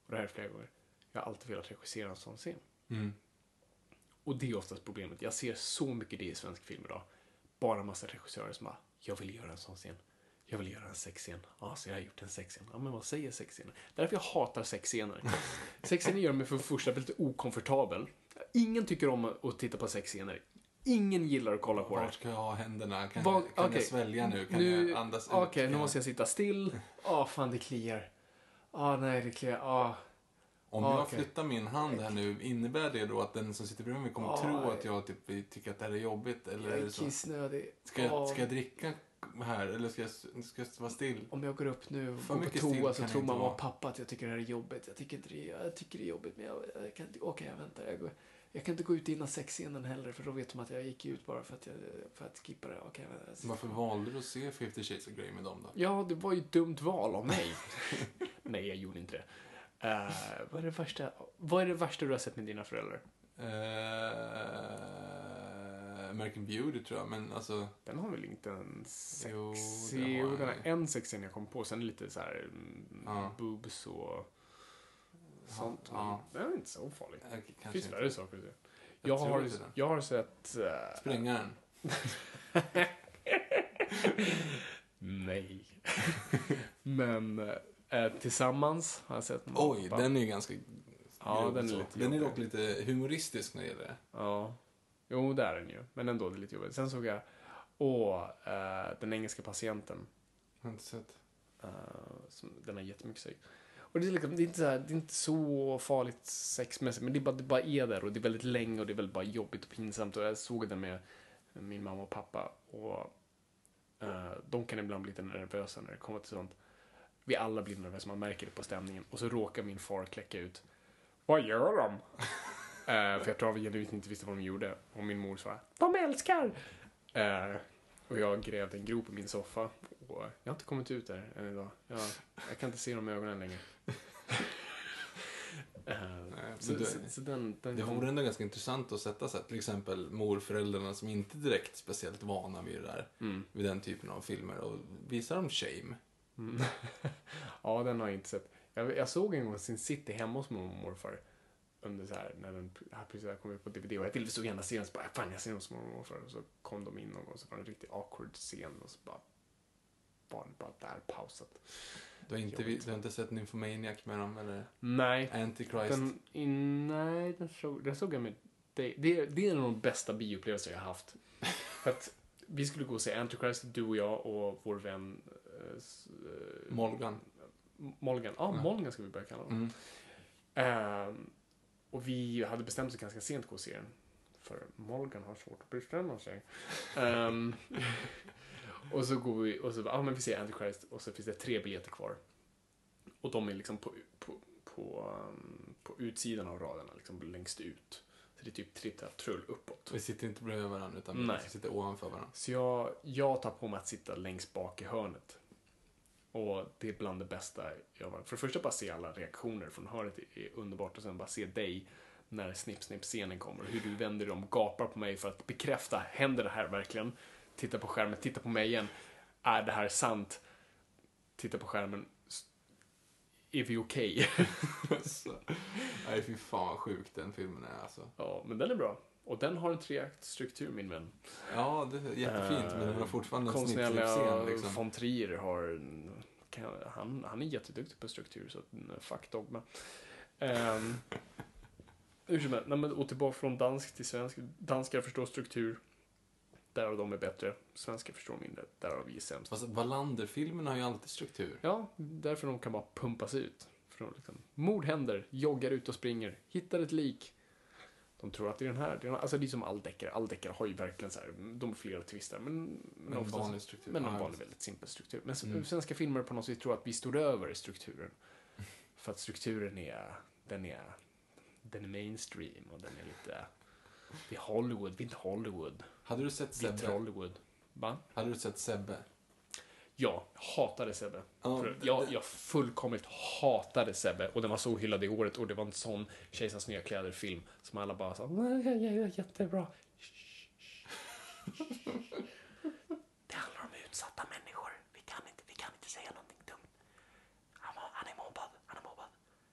och det här är flera gånger, jag har alltid velat regissera en sån scen. Mm. Och det är oftast problemet. Jag ser så mycket det i svensk film idag. Bara massa regissörer som bara, jag vill göra en sån scen. Jag vill göra en sexscen. Ja, så jag har gjort en sexscen. Ja, men vad säger sexscener? Därför jag hatar sexscener. Sexscener gör mig för det första väldigt okomfortabel. Ingen tycker om att titta på sexscener. Ingen gillar att kolla på det. Var ska jag ha händerna? Kan, Vad- jag, kan okej. jag svälja nu? Kan nu, jag andas ut? Okej, nu måste jag sitta still. Ja, fan det kliar. Ja, nej det kliar. Ja. Om Ah, jag okej. flyttar min hand här nu, innebär det då att den som sitter bredvid mig kommer Ah, tro att jag typ, tycker att det här är jobbigt? Eller Jag är är kissnödig. Ska jag, Ja. ska jag dricka här eller ska jag, ska jag vara still? Om jag går upp nu och För går på toa så tror mamma och pappa att jag tycker det här är jobbigt. Jag tycker det, jag tycker det är jobbigt men jag, jag kan inte, okej jag väntar. Jag, går, jag kan inte gå ut innan sexscenen heller för då vet de att jag gick ut bara för att, jag, för att skippa det. Väntar. Varför valde du att se 50 shades of Grey med dem då? Ja, det var ju ett dumt val av mig. Nej, jag gjorde inte det. Eh, vad, är det värsta, vad är det värsta du har sett med dina föräldrar? Eh, American Beauty tror jag, men alltså... Den har väl inte en sex... Jo, den har en sexscen jag kom på. Sen lite så här Ja. boobs och sånt. Ja. Men den är inte så farlig. Det finns värre saker att se. Jag Jag har, jag har sett... eh, Sprängaren. nej. Men eh, Tillsammans har jag sett Oj, pappa. den är ju ganska Ja, grov den är så. lite Den är jobbig. dock lite humoristisk när det gäller det. Ja. Jo, det är den ju. Men ändå, det är lite jobbigt. Sen såg jag, åh, eh, Den engelska patienten. Har inte sett. Eh, som, den har jättemycket sex. Och det är, liksom, det, är inte så här, det är inte så farligt sexmässigt, men det, är bara, det bara är där och det är väldigt länge och det är väldigt bara jobbigt och pinsamt. Och jag såg den med min mamma och pappa och eh, de kan ibland bli lite nervösa när det kommer till sånt. Vi alla blir nervösa, man märker det på stämningen. Och så råkar min far kläcka ut. Vad gör de? Eh, för jag tror att vi genuint inte visste vad de gjorde. Och min mor sa, de älskar! Eh, och jag grävde en grop i min soffa. Och jag har inte kommit ut där än idag. Jag, jag kan inte se dem i ögonen längre. Eh, men så, du- så, så den, den Det kom- vore ändå ganska intressant att sätta sig, till exempel morföräldrarna som inte direkt speciellt vana vid det där, Mm. vid den typen av filmer och visa dem shame. Mm. ja, den har jag inte sett. Jag, jag såg en gång Sin City hemma hos mormor och morfar. Under så här, när den här precis hade kommit på DVD och jag ville så gärna se den så bara, fan jag ser den hos mormor och morfar. Och så kom de in någon gång så var det en riktigt awkward scen och så bara var det bara där pausat. Du har inte, du har inte sett Nymphomaniac med dem eller Nej, Antichrist? den, in, nej, den såg, den såg jag med dig. Det, är- det är en av de bästa bioupplevelser jag har haft. För att vi skulle gå och se Antichrist, du och jag och vår vän eh, eh, Molgan. Molgan. Ja, Ja. Molgan ska vi börja kalla honom. Mm. Ehm, och vi hade bestämt oss ganska sent att gå och se den. För Molgan har svårt att bestämma sig. Ehm, och så går vi och så ja men vi ser Antichrist och så finns det tre biljetter kvar. Och de är liksom på, på, på, um, på utsidan av raderna, liksom längst ut. Så det är typ trippla trull uppåt. Vi sitter inte bredvid varandra utan Nej. vi sitter ovanför varandra. Så jag, jag tar på mig att sitta längst bak i hörnet. Och det är bland det bästa jag har. För det första bara se alla reaktioner från hörnet är underbart och sen bara se dig när snipp snipp scenen kommer. Hur du vänder dig om, gapar på mig för att bekräfta, händer det här verkligen? Titta på skärmen, titta på mig igen. Är det här sant? Titta på skärmen. Är vi okej? Så. Nej, fy fan vad sjuk den filmen är alltså. ja, men den är bra. Och den har en treaktstruktur min vän. Ja, det är jättefint, men den har fortfarande en snittklipscen liksom. von Trier har... Han, han är jätteduktig på struktur, så mm, fuck dogma. Um, helst, nej, men, och tillbaka från dansk till svensk. Danskar förstår struktur. där och de är bättre. Svenska förstår mindre, där har vi sämst. Fast Wallander-filmerna har ju alltid struktur. Ja, därför de kan bara pumpas ut. För de liksom, mord händer, joggar ut och springer, hittar ett lik. De tror att det är den här, det är alltså det är som all deckare. All deckare har ju verkligen så här, de är flera twistar, men, men, en oftast- vanlig struktur. Men en Ja, vanlig, väldigt simpel struktur. Men Mm. svenska filmer på något sätt tror att vi står över strukturen. För att strukturen är, den är, den är mainstream och den är lite, det är Hollywood, vi är inte Hollywood. Hade du sett Vi är Sebbe? Hollywood. Va? Hade du sett Sebbe? Ja, hatade Sebbe. Ja, jag, jag fullkomligt hatade Sebbe och den var så hyllad i året och det var en sån Kejsarens nya kläder-film som alla bara sa "Nej, ja, ja, ja, jättebra. Det handlar om utsatta människor. Vi kan inte, vi kan inte säga någonting dumt. Han, var, han är mobbad, han är mobbad.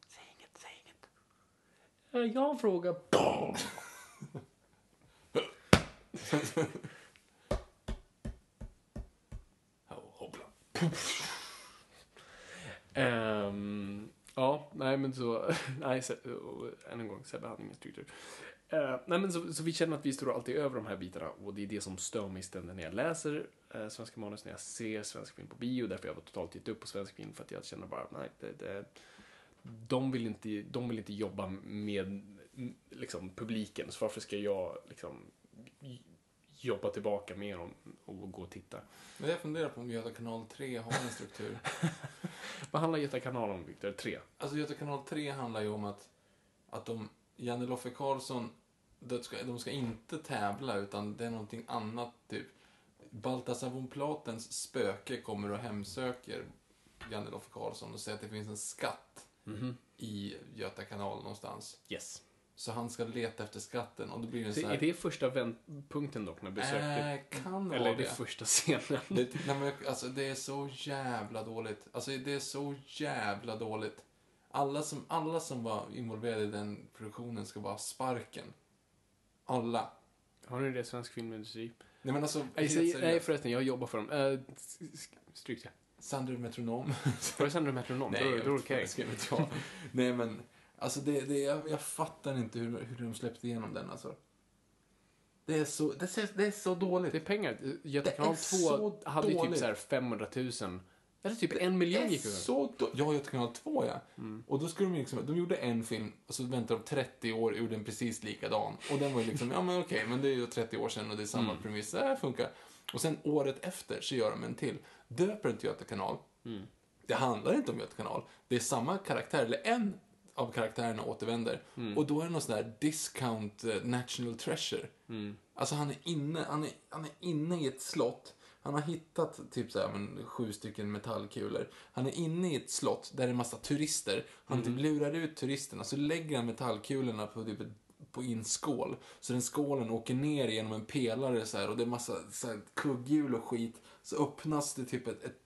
Säg inget, säg inget. Jag har um, ja, nej men så, nej, se, och än en gång, Sebbe hade ingen struktur. Uh, ehm, nej men så, så vi känner att vi står alltid över de här bitarna och det är det som stör mig ständigt när jag läser uh, svenska manus, när jag ser svensk film på bio, därför jag var totalt gett upp på svensk film för att jag känner bara, nej, det, det, de, vill inte, de vill inte jobba med liksom, publiken, så varför ska jag liksom jobba tillbaka med dem och gå och titta? Men jag funderar på om Göta kanal 3 har en struktur. Vad handlar Göta kanal om, Viktor? Tre? Alltså Göta kanal 3 handlar ju om att, att de, Janne Loffe Karlsson, ska, de ska inte tävla utan det är någonting annat typ. Baltasar von Platens spöke kommer och hemsöker Janne Loffe Karlsson och säger att det finns en skatt i Göta kanal någonstans. Yes. Så han ska leta efter skatten och då blir det Så så är här... det första vändpunkten dock, när besöket... Äh, kan eller är det det. första scenen? Det, nej, men, alltså, det är så jävla dåligt. Alltså, det är så jävla dåligt. Alla som, alla som var involverade i den produktionen ska bara ha sparken. Alla. Har ni det, svensk filmindustri? Nej, men alltså, Nej, helt säg, nej förresten, jag jobbar för dem. Uh, stryk det. Sandro Metronom. Var det Sandro Metronom? Då, då är det okej. jag jag. Nej, men alltså, det, det, jag, jag fattar inte hur, hur de släppte igenom den, alltså. Det är så, det är, det är så dåligt. Det är pengar. Göta Det kanal är 2 så hade ju typ dåligt. så här 500 000. Eller typ en miljon gick så då- Ja, Göta kanal 2 ja. Mm. Och då skulle de liksom, de gjorde en film och så väntade de 30 år och gjorde den precis likadan. Och den var ju liksom, ja men okej, men det är ju 30 år sedan och det är samma Mm. premiss, det här funkar. Och sen året efter så gör de en till. Döper den till Göta kanal. Mm. Det handlar inte om Göta kanal. Det är samma karaktär, eller en av karaktärerna återvänder. Mm. Och då är det någon sån där discount eh, national treasure. Mm. Alltså han är inne, han är, han är inne i ett slott. Han har hittat typ så här, men, sju stycken metallkulor. Han är inne i ett slott där det är massa turister. Han typ lurar ut turisterna, så lägger han metallkulorna på typ på i en skål. Så den skålen åker ner genom en pelare så här, och det är massa så här, kugghjul och skit. Så öppnas det typ ett, ett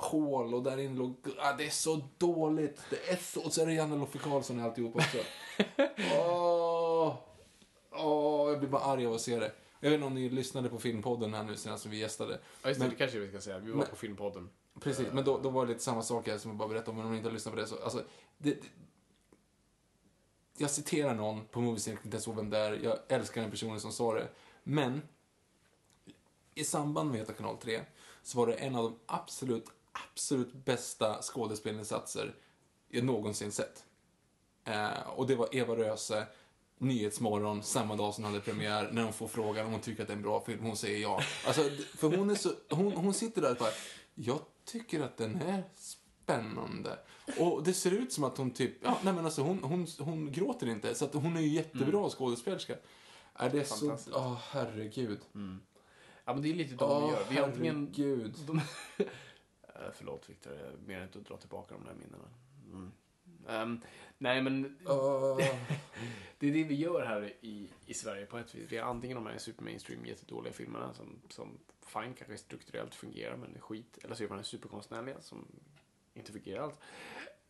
hål och där inne låg... Ah, det är så dåligt. Det är så... Och så är det Janne Loffe Karlsson i alltihop också. Åh! Åh, jag blir bara arg av att se det. Jag vet inte om ni lyssnade på filmpodden här nu senast som vi gästade. Ja, just det, Men- det kanske vi ska säga. Vi var Men- på Filmpodden. Precis, men då, då var det lite samma sak här som jag bara berättade om, men om ni inte har lyssnat på det så, alltså, det, det, jag citerar någon på inte så vem det är, jag älskar den personen som sa det, men i samband med Göta kanal 3 så var det en av de absolut, absolut bästa skådespelinsatser jag någonsin sett. Eh, och det var Eva Röse, Nyhetsmorgon, samma dag som den hade premiär, när hon får frågan om hon tycker att det är en bra film. Hon säger ja. Alltså, för hon, är så, hon, hon sitter där och bara, jag tycker att den är spännande. Och det ser ut som att hon typ, ja, nej men alltså hon, hon, hon gråter inte. Så att hon är ju jättebra skådespelerska. Är det så, åh herregud. Ja, men det är lite de Åh vi gör. Vi antingen... herregud. De... Eh, Förlåt Viktor, jag menar inte att dra tillbaka de där minnena. Mm. Ehm, nej, men Åh. det är det vi gör här i, i Sverige på ett vis. Vi har antingen de här super mainstream jättedåliga filmerna som, som fine kanske strukturellt fungerar men är skit. Eller så gör man en superkonstnärliga som inte fungerar alls.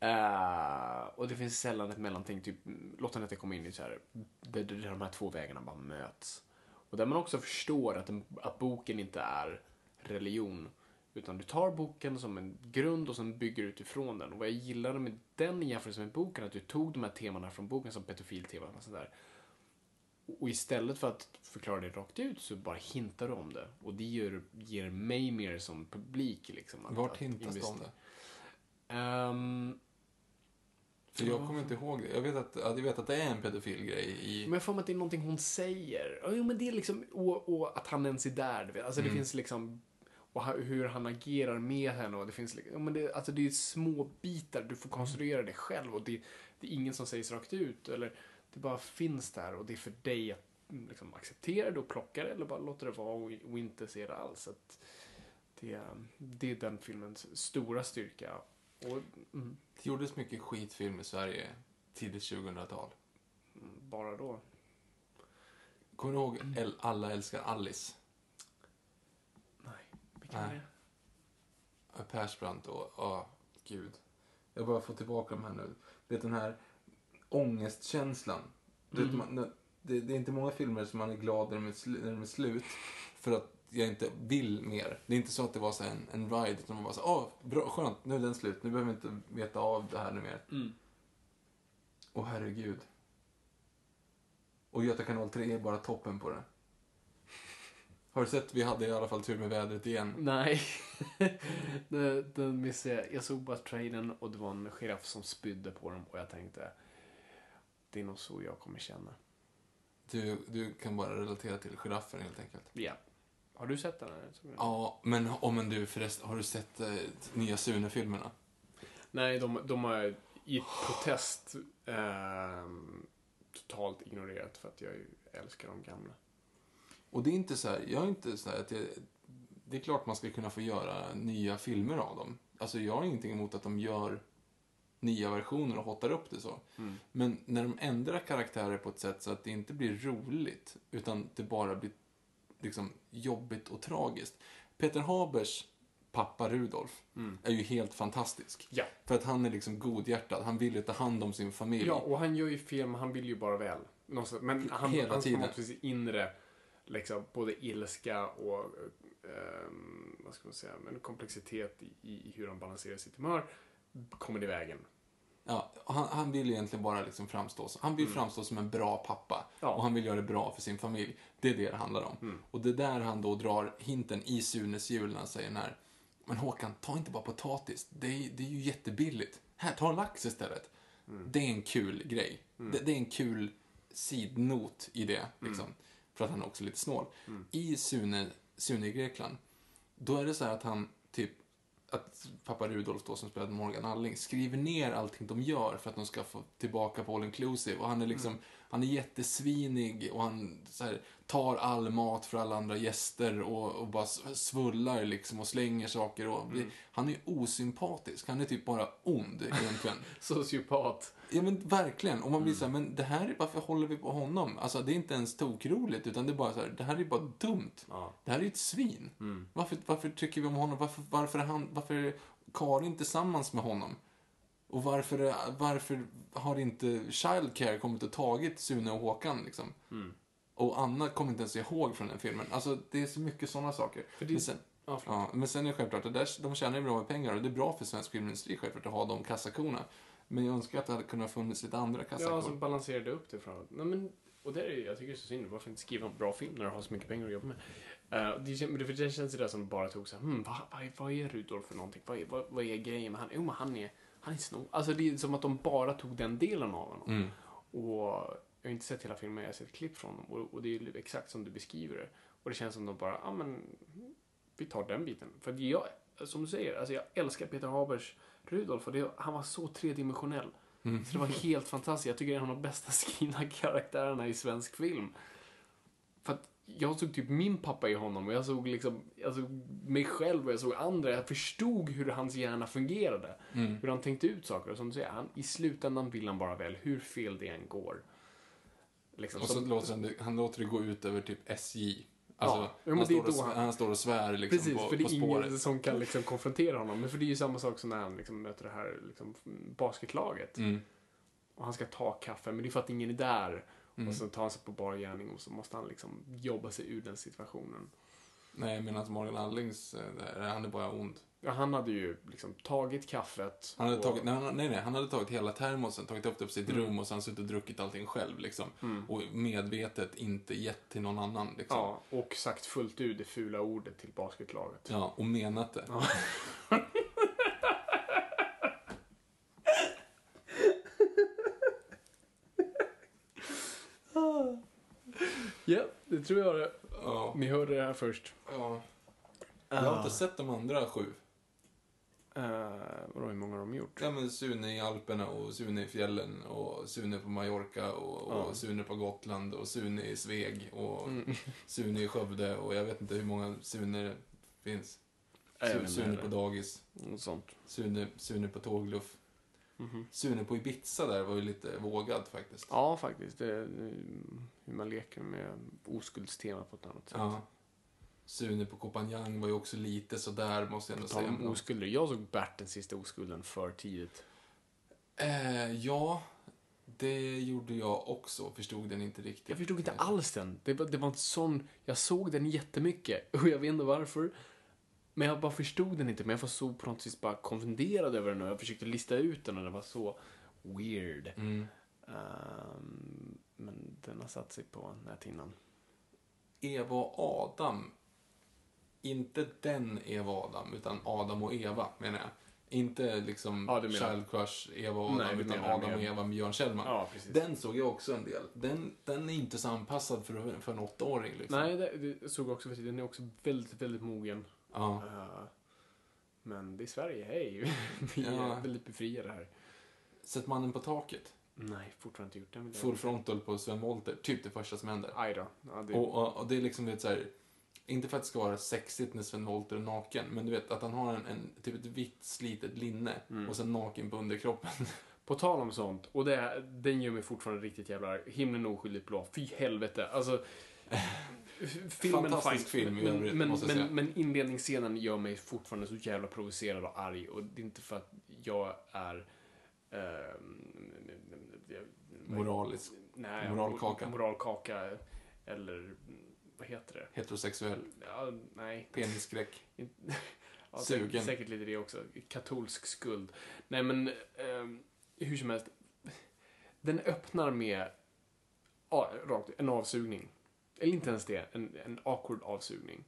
Eh, och det finns sällan ett mellanting, typ låt den att det kommer in i så här, där, där de här två vägarna bara möts. Och där man också förstår att, en, att boken inte är religion. Utan du tar boken som en grund och sen bygger utifrån den. Och vad jag gillade med den i jämförelse med boken, att du tog de här temana från boken som pedofiltema och sånt där. och istället för att förklara det rakt ut så bara hintar du om det. Och det ger, ger mig mer som publik liksom. Att, Vart hintas det om det? Ehm, För jag kommer inte ihåg det. Jag vet att, ja, jag vet att det är en pedofil grej i... Men jag får mig att det är någonting hon säger. Jo, men det är liksom, och, och att han ens är där, du vet. Alltså Mm. det finns liksom, och hur han agerar med henne och det finns men det, alltså det är små bitar, du får konstruera det själv och det, det är ingen som sägs rakt ut. Eller det bara finns där och det är för dig att mm, liksom, acceptera det och plocka det eller bara låta det vara och, och inte se det alls. Det, det är den filmens stora styrka. Och, mm, Det gjordes mycket skitfilm i Sverige tidigt 2000-tal. bara då. Kommer du ihåg Alla älskar Alice? Nej? Persbrandt och, åh, gud. Jag bara får tillbaka de här nu. Det är den här ångestkänslan. Vet, man, det, det är inte många filmer som man är glad när de är, sl- när de är slut. För att jag inte vill mer. Det är inte så att det var så en, en ride, utan man bara så åh, bra, skönt, nu är den slut. Nu behöver vi inte veta av det här nu mer. Mm. Åh herregud. Och Göta kanal 3 är bara toppen på det. Har du sett, vi hade i alla fall tur med vädret igen. Nej, den, den missade jag. Jag såg bara trailern och det var en giraff som spydde på dem och jag tänkte det är nog så jag kommer känna. Du, du kan bara relatera till giraffer helt enkelt. Ja. Har du sett den? Här? Ja, men, oh, men du förresten, har du sett eh, nya Sune-filmerna? Nej, de, de har i protest ehm, totalt ignorerat för att jag älskar de gamla. Och det är inte så här, jag är inte så här att jag, det är klart man ska kunna få göra nya filmer av dem. Alltså jag har ingenting emot att de gör nya versioner och hotar upp det så. Men när de ändrar karaktärer på ett sätt så att det inte blir roligt, utan det bara blir liksom jobbigt och tragiskt. Peter Habers pappa Rudolf är ju helt fantastisk. Ja. För att han är liksom godhjärtad, han vill ju ta hand om sin familj. Ja, och han gör ju fel, men han vill ju bara väl. Men han, Hela han tiden. på sitt inre liksom, både ilska och ehm, vad ska man säga, men komplexitet i, i hur han balanserar sitt humör kommer i vägen. Ja, han, han vill egentligen bara liksom framstå han vill framstå som en bra pappa. Mm. Ja. Mm. Och han vill göra det bra för sin familj. Det är det det handlar om. Och det är där han då drar hinten i Sunes jul när han säger den här, men Håkan, ta inte bara potatis. Det är, det är ju jättebilligt. Här, ta lax istället. Mm. Det är en kul grej. Det, det är en kul sidnot i det, liksom. Mm. För att han är också lite snål. I Sune, Sune i Grekland, då är det så här att han typ att pappa Rudolf då som spelade Morgan Alling skriver ner allting de gör för att de ska få tillbaka på all inclusive. Och han är liksom, han är jättesvinig och han här, tar all mat för alla andra gäster och, och bara svullar liksom och slänger saker. Och, Han är osympatisk, han är typ bara ond egentligen. Sociopat. Ja men verkligen. Och man blir så här, men det här, är- varför håller vi på honom? Alltså det är inte ens tokroligt, utan det är bara så här, det här är bara dumt. Ja. Det här är ju ett svin. Varför, varför tycker vi om honom? Varför, varför, är han, varför Karin tillsammans med honom? Och varför, är- varför har inte Childcare kommit och tagit Sune och Håkan liksom? Och Anna kommer inte ens ihåg från den filmen. Alltså det är så mycket sådana saker. det- Men sen, Ja. Ja, men sen är det självklart att där, de tjänar ju bra med pengar och det är bra för svensk filmindustri självklart att ha de kassakorna. Men jag önskar att det hade kunnat funnits lite andra kassakor. Ja, alltså balanserade upp det framåt. Nej, men, och det är jag tycker det är så synd. Varför inte skriva en bra film när du har så mycket pengar att jobba med? Uh, det, kän- men det, för det känns det där som bara tog så här, hmm, vad, vad, är- vad är Rudolf för någonting? Vad är, vad, vad är grejen med han? Jo, men han är, han är snor. Alltså det är som att de bara tog den delen av honom. Mm. Och jag har inte sett hela filmen, jag har sett klipp från honom. Och, och det är exakt som du beskriver det. Och det känns som de bara, ja men, vi tar den biten. För jag, som du säger, alltså jag älskar Peter Habers Rudolf. Och det, han var så tredimensionell. Så det var helt fantastiskt. Jag tycker det är en av de bästa skrivna karaktärerna i svensk film. För att jag såg typ min pappa i honom och jag såg liksom, jag såg mig själv och jag såg andra. Jag förstod hur hans hjärna fungerade. Hur han tänkte ut saker. Och som du säger, han, i slutändan vill han bara väl, hur fel det än går. Liksom, Och så som- låter han, han låter det gå ut över typ SJ. Alltså, Ja, han, står och, han- han står och svär liksom Precis, på, för det är ingen som kan liksom konfrontera honom. Men för det är ju samma sak som när han liksom möter det här liksom basketlaget. Mm. Och han ska ta kaffe, men det är för att ingen är där. Mm. Och så tar han sig på bar gärning och så måste han liksom jobba sig ur den situationen. Nej, medan Morgan Allings, eh, han är bara ond. Ja, han hade ju liksom tagit kaffet. Han hade och- tagit, nej, nej, nej, han hade tagit hela termosen, tagit upp det på sitt rum och sen suttit och druckit allting själv. Liksom. Och medvetet inte gett till någon annan. Liksom. Ja, och sagt fullt ut det fula ordet till basketlaget. Ja, och menat det. Ja, det tror jag det. Ja. Ni hörde det här först. ja. Jag har inte sett de andra sju. Uh, vadå, hur många har de gjort? Ja, men Sune i Alperna och Sune i fjällen och Sune på Mallorca och, och Ja. Sune på Gotland och Sune i Sveg och Mm. Sune i Skövde och jag vet inte hur många Sune det finns. Sune heller. på dagis, Något sånt. Sune, Sune på tågluff. Mhm. Sune på Ibiza där var ju lite vågad faktiskt. Ja, faktiskt. Det mm, hur man leker med oskuldstemat på ett annat sätt. Ja. Sune på Kopanjang var ju också lite sådär, måste jag ändå säga. om oskulder. Jag såg Bert den sista oskulden för tidigt. Eh, ja, det gjorde jag också. Förstod den inte riktigt. Jag förstod inte alls den. Det var, det var en sån... Jag såg den jättemycket och jag vet inte varför. Men jag bara förstod den inte. Men jag var så på något vis bara konfunderad över den och jag försökte lista ut den och den var så weird. Mm. Ehm, men den har satt sig på näthinnan. Eva och Adam. Inte den Eva och Adam, utan Adam och Eva menar jag. Inte liksom Ja, Child Crush, Eva och Nej, Adam, du utan Adam och Eva med Björn Kjellman. Ja. Den såg jag också en del. Den, den är inte så anpassad för, för en åttaåring. Liksom. Nej, det, det såg jag också för tidigt. Den är också väldigt, väldigt mogen. Ja. Eh, men det är Sverige, hej. Vi Ja. är väldigt befriade här. Sätt mannen på taket. Nej, fortfarande inte gjort den. Full frontal på Sven Wollter. Typ det första som händer. Aj då. Ja, det... Och, och, och det är liksom lite så här, inte för att det ska vara sexigt när Sven Wollter är naken, men du vet att han har en, en typ ett vitt slitet linne Mm. och sen naken på underkroppen. På tal om sånt, och det, den gör mig fortfarande riktigt jävla himlen oskyldigt blå. Fy helvete. Alltså, filmen Fantastisk fine, film men, övrigt, men, måste jag säga. men, men inledningsscenen gör mig fortfarande så jävla provocerad och arg. Och det är inte för att jag är... jag- Moralisk. Nej, Moralkaka. Moralkaka. Eller, vad heter det? Heterosexuell. Ja, nej. Penisskräck. Ja, Sugen. Säkert, lite det också. Katolsk skuld. Nej, men ehm, hur som helst. Den öppnar med ja, rakt, en avsugning. Eller inte ens det, en, en awkward avsugning.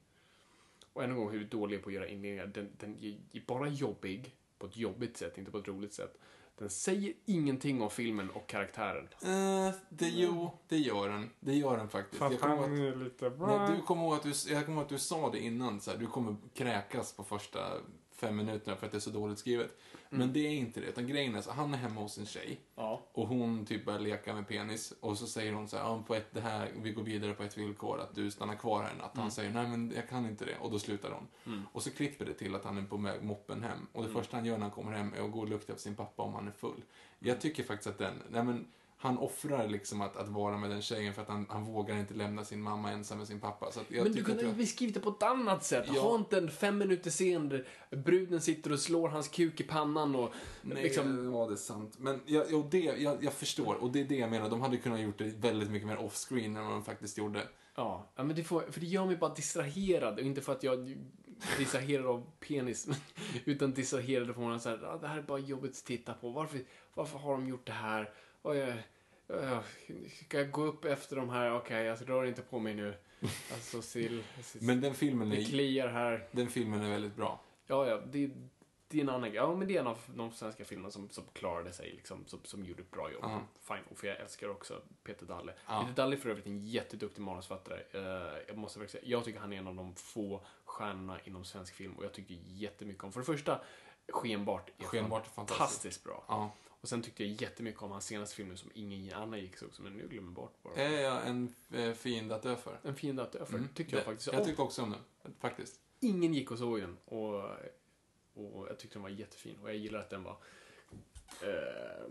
Och än en gång hur dålig är på att göra inledningar. Den, den är bara jobbig på ett jobbigt sätt, inte på ett roligt sätt. Den säger ingenting om filmen och karaktären. Uh, det, jo, det gör den. Det gör den faktiskt. Jag kommer ihåg att, är lite... nej, du kommer ihåg att du, jag kommer ihåg att du sa det innan, så här, du kommer kräkas på första fem minuterna för att det är så dåligt skrivet. Men det är inte det, utan grejen är så han är hemma hos en tjej. Ja. Och hon typ börjar leka med penis och så säger hon så här, på ett, det här, vi går vidare på ett villkor, att du stannar kvar här en natt. Han säger, nej men jag kan inte det. Och då slutar hon. Och så klipper det till att han är på moppen hem. Och det första han gör när han kommer hem är att gå och lukta på sin pappa om han är full. Jag tycker faktiskt att den, nej men han offrar liksom att, att vara med den tjejen för att han, han vågar inte lämna sin mamma ensam med sin pappa. Så Men du kunde jag- beskrivit det på ett annat sätt. Ja. Ha inte en fem minuter senare, bruden sitter och slår hans kuk i pannan och Nej, liksom... ja, det är sant. Men jag, jag, det, jag, jag förstår, och det är det jag menar. De hade kunnat gjort det väldigt mycket mer off-screen än vad de faktiskt gjorde. Ja, ja men det får, för det gör mig bara distraherad. Och inte för att jag distraherad av penis, utan distraherad från att så här, ja, det här är bara jobbigt att titta på. Varför, varför har de gjort det här? Och jag, jag, ska jag gå upp efter de här? Okej, alltså rör inte på mig nu. Alltså, sill. Men den filmen det är, kliar här. den filmen är väldigt bra. Ja, ja, det, det är en annan. Ja, men det är en av de svenska filmerna som, som klarade sig, liksom, som, som gjorde ett bra jobb. Ja. Fine. Och för jag älskar också Peter Dalle. Ja. Peter Dalle är för övrigt en jätteduktig manusförfattare. Eh, jag måste verkligen säga, jag tycker han är en av de få stjärnorna inom svensk film och jag tycker jättemycket om, för det första, Skenbart är Skenbart är fantastiskt. fantastiskt bra. Ja. Och sen tyckte jag jättemycket om hans senaste film som ingen annan gick så också, men nu glömmer bort bara. Är jag en eh, fiende att dö för? En fiende att dö för, Mm. tyckte jag faktiskt. Jag tyckte också om den, faktiskt. ingen gick och såg den. Och, och jag tyckte den var jättefin. Och jag gillar att den var eh,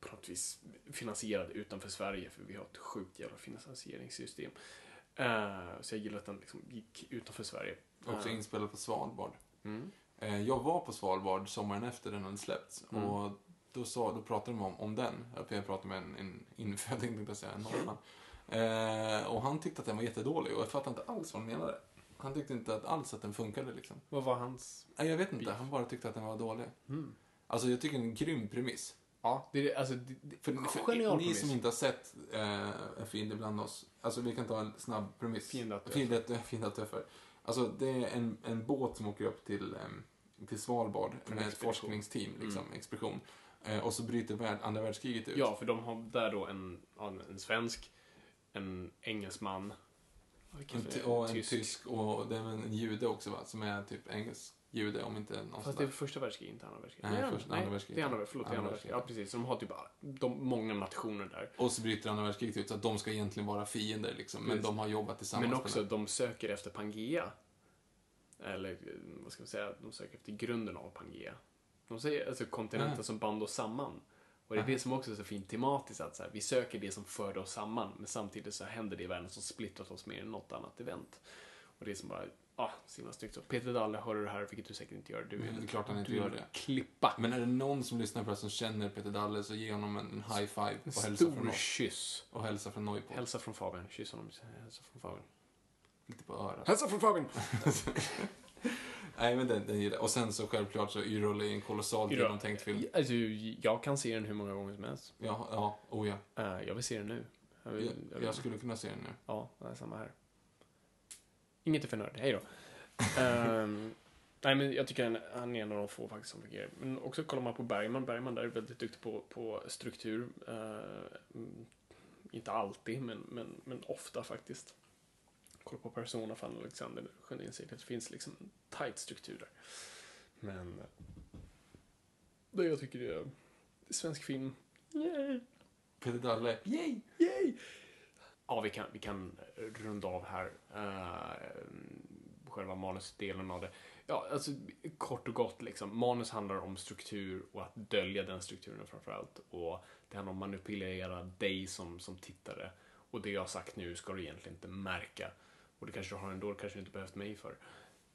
på något vis finansierad utanför Sverige. För vi har ett sjukt jävla finansieringssystem. Eh, så jag gillar att den liksom gick utanför Sverige. Också Eh, inspelad på Svalbard. mm. Eh, jag var på Svalbard sommaren efter den hade släppts. Mm. Och då, sa, då pratade de om, om den. Jag pratade med en, en inföding, tänkte jag säga, en norrman. Eh, och han tyckte att den var jättedålig och jag fattade inte alls vad han menade. Han tyckte inte att alls att den funkade liksom. Vad var hans... Nej, jag vet inte. Beef. Han bara tyckte att den var dålig. Mm. Alltså, jag tycker det är en grym premiss. Ja, det är alltså... Det, det, För, för ni premiss. som inte har sett eh, En fiende bland oss. Alltså, vi kan ta en snabb premiss. Fiende att dö Fiende att dö- fiende att dö för. Alltså, det är en, en båt som åker upp till, ehm, till Svalbard med ett forskningsteam, liksom, Mm. expedition. Eh, och så bryter värld, andra världskriget ut. Ja, för de har där då en, en svensk, en engelsman, En och en tysk. och det är en jude också va? Som är typ engelsk jude om inte någon Fast det är första världskriget, inte andra världskriget. Nej, Nej, andra världskriget. Det är andra, förlåt, Andra andra världskriget. Ja, precis. Så de har typ de, många nationer där. Och så bryter andra världskriget ut så att de ska egentligen vara fiender liksom. Men de har jobbat tillsammans Men också, de söker efter Pangea. Eller, vad ska man säga, de söker efter grunden av Pangea. De säger alltså kontinenten Ja. som band oss samman. Och det är det som också är så fint tematiskt, att så här, vi söker det som förde oss samman, men samtidigt så händer det i världen som splittrat oss mer än något annat event. Och det är som bara, ah, så himla snyggt. Så Peter Dalle, hör du det här, vilket du säkert inte gör. Du Nej, det är klart han inte gör det. Klippa. Men är det någon som lyssnar på det här som känner Peter Dalle så ge honom en, en high five och hälsa från stor oss. kyss. Och hälsa från Noipod. Hälsa från Fabian. Kyss honom. Hälsa från Fabian. Lite på örat. Hälsa från Fabian! Nej men den, den gillar. Och sen så självklart så Yrrol är en kolossalt genomtänkt film. Alltså, jag kan se den hur många gånger som helst. Ja, ja, oh ja. Eh, jag vill se den nu. Jag, vill, Jag, jag, vill, jag skulle kunna se den nu. Ja, det är samma här. Inget är för nörd. Hej då. Ehm, nej, men jag tycker han, han är en av de få faktiskt som fungerar. Men också kollar man på Bergman. Bergman där är väldigt duktig på, på struktur. Mm, inte alltid, men, men, men ofta faktiskt. Kolla på Persona för Alexander Sjödin-serien. Det finns liksom en tight struktur där. Men eh, det jag tycker är svensk film. Yay! Peter Dalle. Yay! Yay! Ja, vi kan, vi kan runda av här. Uh, själva manusdelen av det. Ja, alltså kort och gott liksom. Manus handlar om struktur och att dölja den strukturen framför allt. Och det handlar om att manipulera dig som, som tittare. Och det jag har sagt nu ska du egentligen inte märka. Och det kanske du har ändå, det kanske du inte behövt mig för.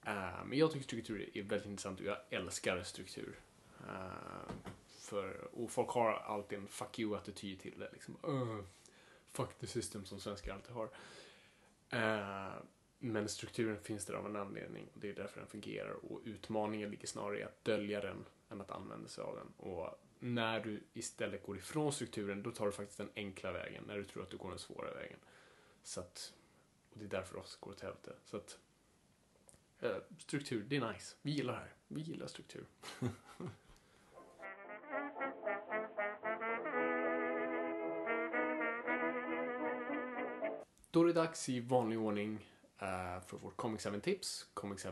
Uh, men jag tycker struktur är väldigt intressant och jag älskar struktur. Uh, för, och folk har alltid en fuck you-attityd till det. Liksom, Uh, fuck the system som svenskar alltid har. Eh, men strukturen finns där av en anledning och det är därför den fungerar. Och utmaningen ligger snarare i att dölja den än att använda sig av den. Och när du istället går ifrån strukturen, då tar du faktiskt den enkla vägen. När du tror att du går den svåra vägen. Så att, och det är därför oss går åt helvete. Så att, eh, struktur, det är nice. Vi gillar det här. Vi gillar struktur. Då är det dags i vanlig ordning eh, för vårt Comic 7-tips. Comic 7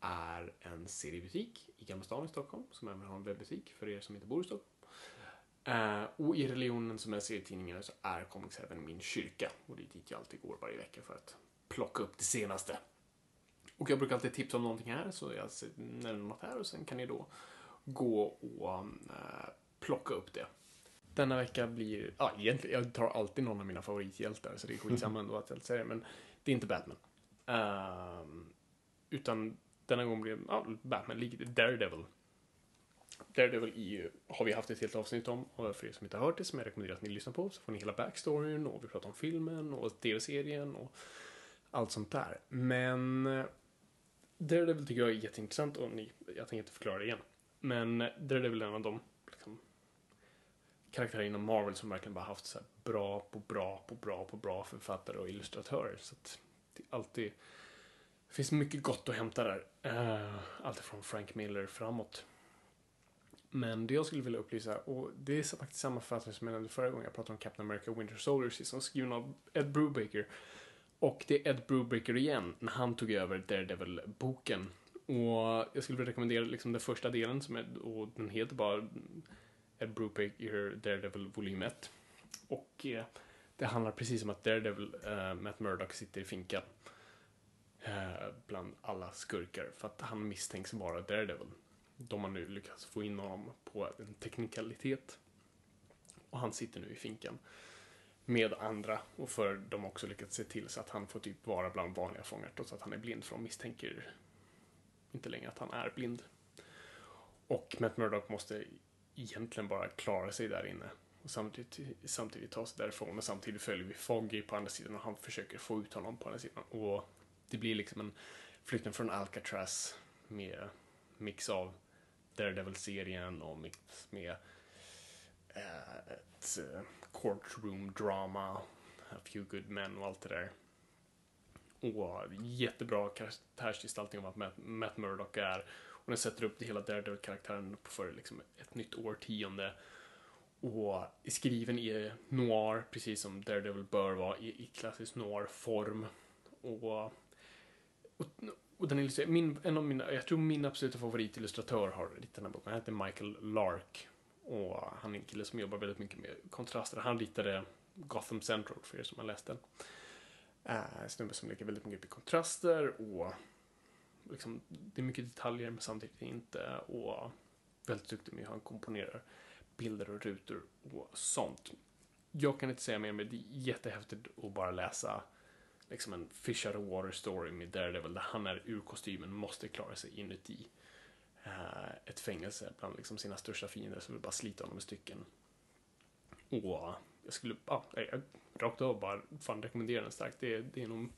är en seriebutik i Gamla stan i Stockholm som även har en webbutik för er som inte bor i Stockholm. Eh, och i religionen som jag ser i tidningar så är Comics Även min kyrka och det är dit jag alltid går varje vecka för att plocka upp det senaste. Och jag brukar alltid tipsa om någonting här så jag nämner något här och sen kan ni då gå och eh, plocka upp det. Denna vecka blir, ja egentligen, jag tar alltid någon av mina favorithjältar så det är skitsamma ändå att jag säger det, men det är inte Batman. Uh, utan denna gång blir ja, Batman Daredevil. Daredevil är har vi haft ett helt avsnitt om, och för er som inte har hört det som jag rekommenderar att ni lyssnar på så får ni hela backstoryn och vi pratar om filmen och tv-serien och allt sånt där. Men eh, Daredevil tycker jag är jätteintressant och ni, jag tänker inte förklara det igen. Men eh, Daredevil är en av de liksom, karaktärer inom Marvel som verkligen bara haft så här bra på bra på bra på bra författare och illustratörer. Så att det är alltid det finns mycket gott att hämta där. Uh, allt från Frank Miller framåt. Men det jag skulle vilja upplysa, och det är faktiskt samma författare som jag nämnde förra gången jag pratade om Captain America Winter Soldier, Season, skriven av Ed Brubaker. Och det är Ed Brubaker igen, när han tog över Daredevil-boken. Och jag skulle vilja rekommendera liksom den första delen, som är, och den heter bara Ed Brubaker Daredevil volym 1. Och eh, det handlar precis om att Daredevil, eh, Matt Murdock, sitter i finkan. Eh, bland alla skurkar, för att han misstänks vara Daredevil. De har nu lyckats få in honom på en teknikalitet. Och han sitter nu i finkan med andra. Och för de har också lyckats se till så att han får typ vara bland vanliga fångar trots att han är blind. För de misstänker inte längre att han är blind. Och Matt Murdock måste egentligen bara klara sig där inne. Och samtidigt, samtidigt ta sig därifrån. Och samtidigt följer vi Foggy på andra sidan och han försöker få ut honom på andra sidan. Och det blir liksom en flykten från Alcatraz med mix av Daredevil-serien och mitt med eh, ett eh, courtroom drama, A few good men och allt det där. Och jättebra karaktärsgestaltning av att Matt, Matt Murdock är. Och den sätter upp det hela Daredevil-karaktären för liksom ett nytt årtionde. Och är skriven i noir, precis som Daredevil bör vara, i, i klassisk noir-form. Och, och, och den min, en av mina, jag tror min absoluta favoritillustratör har ritat den här boken. Han heter Michael Lark. Och han är en kille som jobbar väldigt mycket med kontraster. Han ritade Gotham Central för er som har läst den. Uh, snubbe som lägger väldigt mycket med kontraster och liksom, det är mycket detaljer men samtidigt inte. Och väldigt duktig med hur han komponerar bilder och rutor och sånt. Jag kan inte säga mer, men det är jättehäftigt att bara läsa liksom en Fish out of water story med Daredevil där han är ur kostymen, måste klara sig inuti uh, ett fängelse bland liksom sina största fiender som vill bara slita honom i stycken. Och jag skulle, ja, jag, rakt av bara fan rekommendera den starkt. Det, det är nog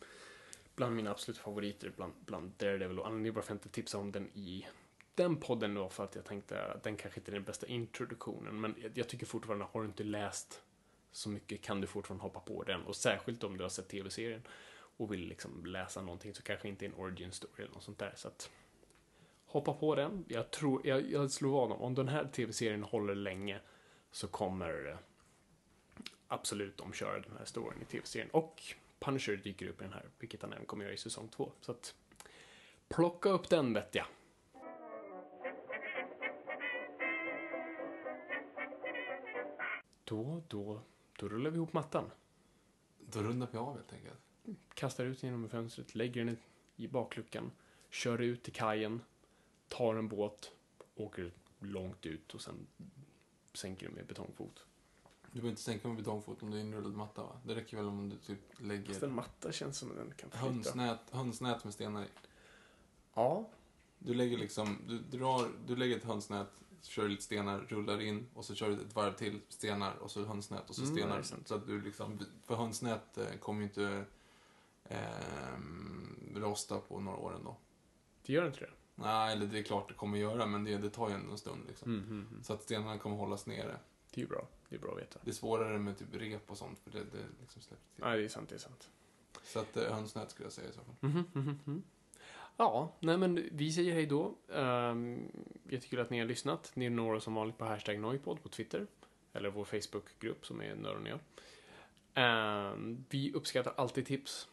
bland mina absoluta favoriter bland, bland Daredevil och anledningen varför jag inte tipsar om den i den podden då för att jag tänkte att den kanske inte är den bästa introduktionen men jag, jag tycker fortfarande, har du inte läst så mycket kan du fortfarande hoppa på den och särskilt om du har sett tv-serien och vill liksom läsa någonting så kanske inte är en origin story eller något sånt där så att hoppa på den. Jag tror, jag, jag slår vad om, om den här tv-serien håller länge så kommer eh, absolut omköra den här storyn i tv-serien och Punisher dyker upp i den här, vilket han även kommer göra i säsong två. Så att plocka upp den vet jag. Då, då, då rullar vi ihop mattan. Då rundar vi av helt enkelt. Kastar ut den genom fönstret, lägger den i bakluckan, kör ut till kajen, tar en båt, åker långt ut och sen sänker den med betongfot. Du behöver inte sänka med betongfot om det är en rullad matta va? Det räcker väl om du typ lägger... Fast en matta känns som den kan. Hönsnät, hönsnät med stenar i. Ja. Du lägger liksom, du drar, du lägger ett hönsnät, kör lite stenar, rullar in och så kör du ett varv till stenar och så hönsnät och så Mm, stenar. sant. så att du liksom, för hönsnät eh, kommer ju inte eh, rosta på några år ändå. Det gör inte det? Nej, eller det är klart det kommer göra, men det, det tar ju ändå en stund liksom. Mm, mm, mm. Så att stenarna kommer hållas nere. Det är ju bra. Det är bra att veta. Det är svårare med typ rep och sånt, för det, det liksom släpper till. Nej, det är sant, det är sant. Så att eh, hönsnät skulle jag säga i så fall. Ja, nej men vi säger hej då. Ehm, um, jättekul att ni har lyssnat. Ni når oss som vanligt på hashtag Noipod på Twitter. Eller vår Facebookgrupp som är Nörden och jag. Ehm, vi uppskattar alltid tips.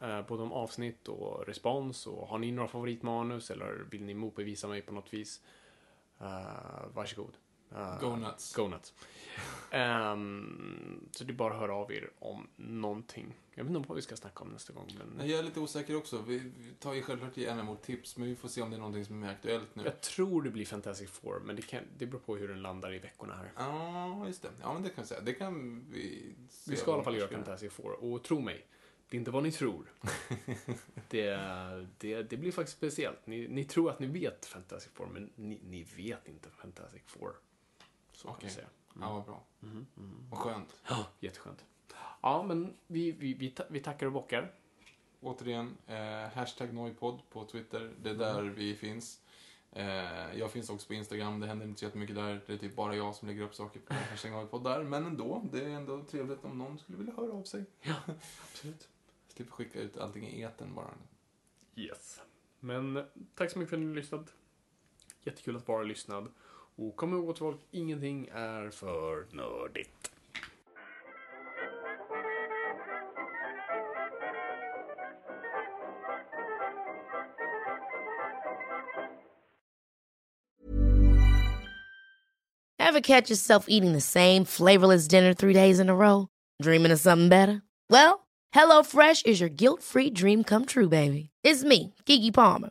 Eh, både om avsnitt och respons. Och har ni några favoritmanus eller vill ni motbevisa mig på något vis? Uh, varsågod. Uh, Go nuts. Go nuts. Ehm, så det är bara att höra av er om någonting. Jag vet inte vad vi ska snacka om nästa gång. Men Jag är lite osäker också. Vi, vi tar ju självklart gärna emot tips, men vi får se om det är någonting som är aktuellt nu. Jag tror det blir Fantastic Four, men det, kan, det beror på hur den landar i veckorna här. Ja, just det. Ja, men det kan vi säga. Det kan vi se Vi ska i alla fall göra Fantastic Four, och tro mig, det är inte vad ni tror. det, det, det blir faktiskt speciellt. Ni, ni tror att ni vet Fantastic Four, men ni, ni vet inte Fantastic Four. Så kan Okej. vi säga. Ja, vad bra. Mm. Vad skönt. Ja, jätteskönt. Ja, men vi, vi, vi, vi tackar och bockar. Återigen, eh, hashtag Noipod på Twitter. Det är där vi finns. Eh, jag finns också på Instagram. Det händer inte så jättemycket där. Det är typ bara jag som lägger upp saker på hashtag Noipod där. Men ändå, det är ändå trevligt om någon skulle vilja höra av sig. Ja, absolut. Slipper skicka ut allting i etern bara. Yes. Men eh, tack så mycket för att ni lyssnat. Jättekul att vara lyssnad. Och kom ihåg att folk, ingenting är för nördigt. Ever catch yourself eating the same flavorless dinner three days in a row? Dreaming of something better? Well, HelloFresh is your guilt-free dream come true, baby. It's me, Kiki Palmer.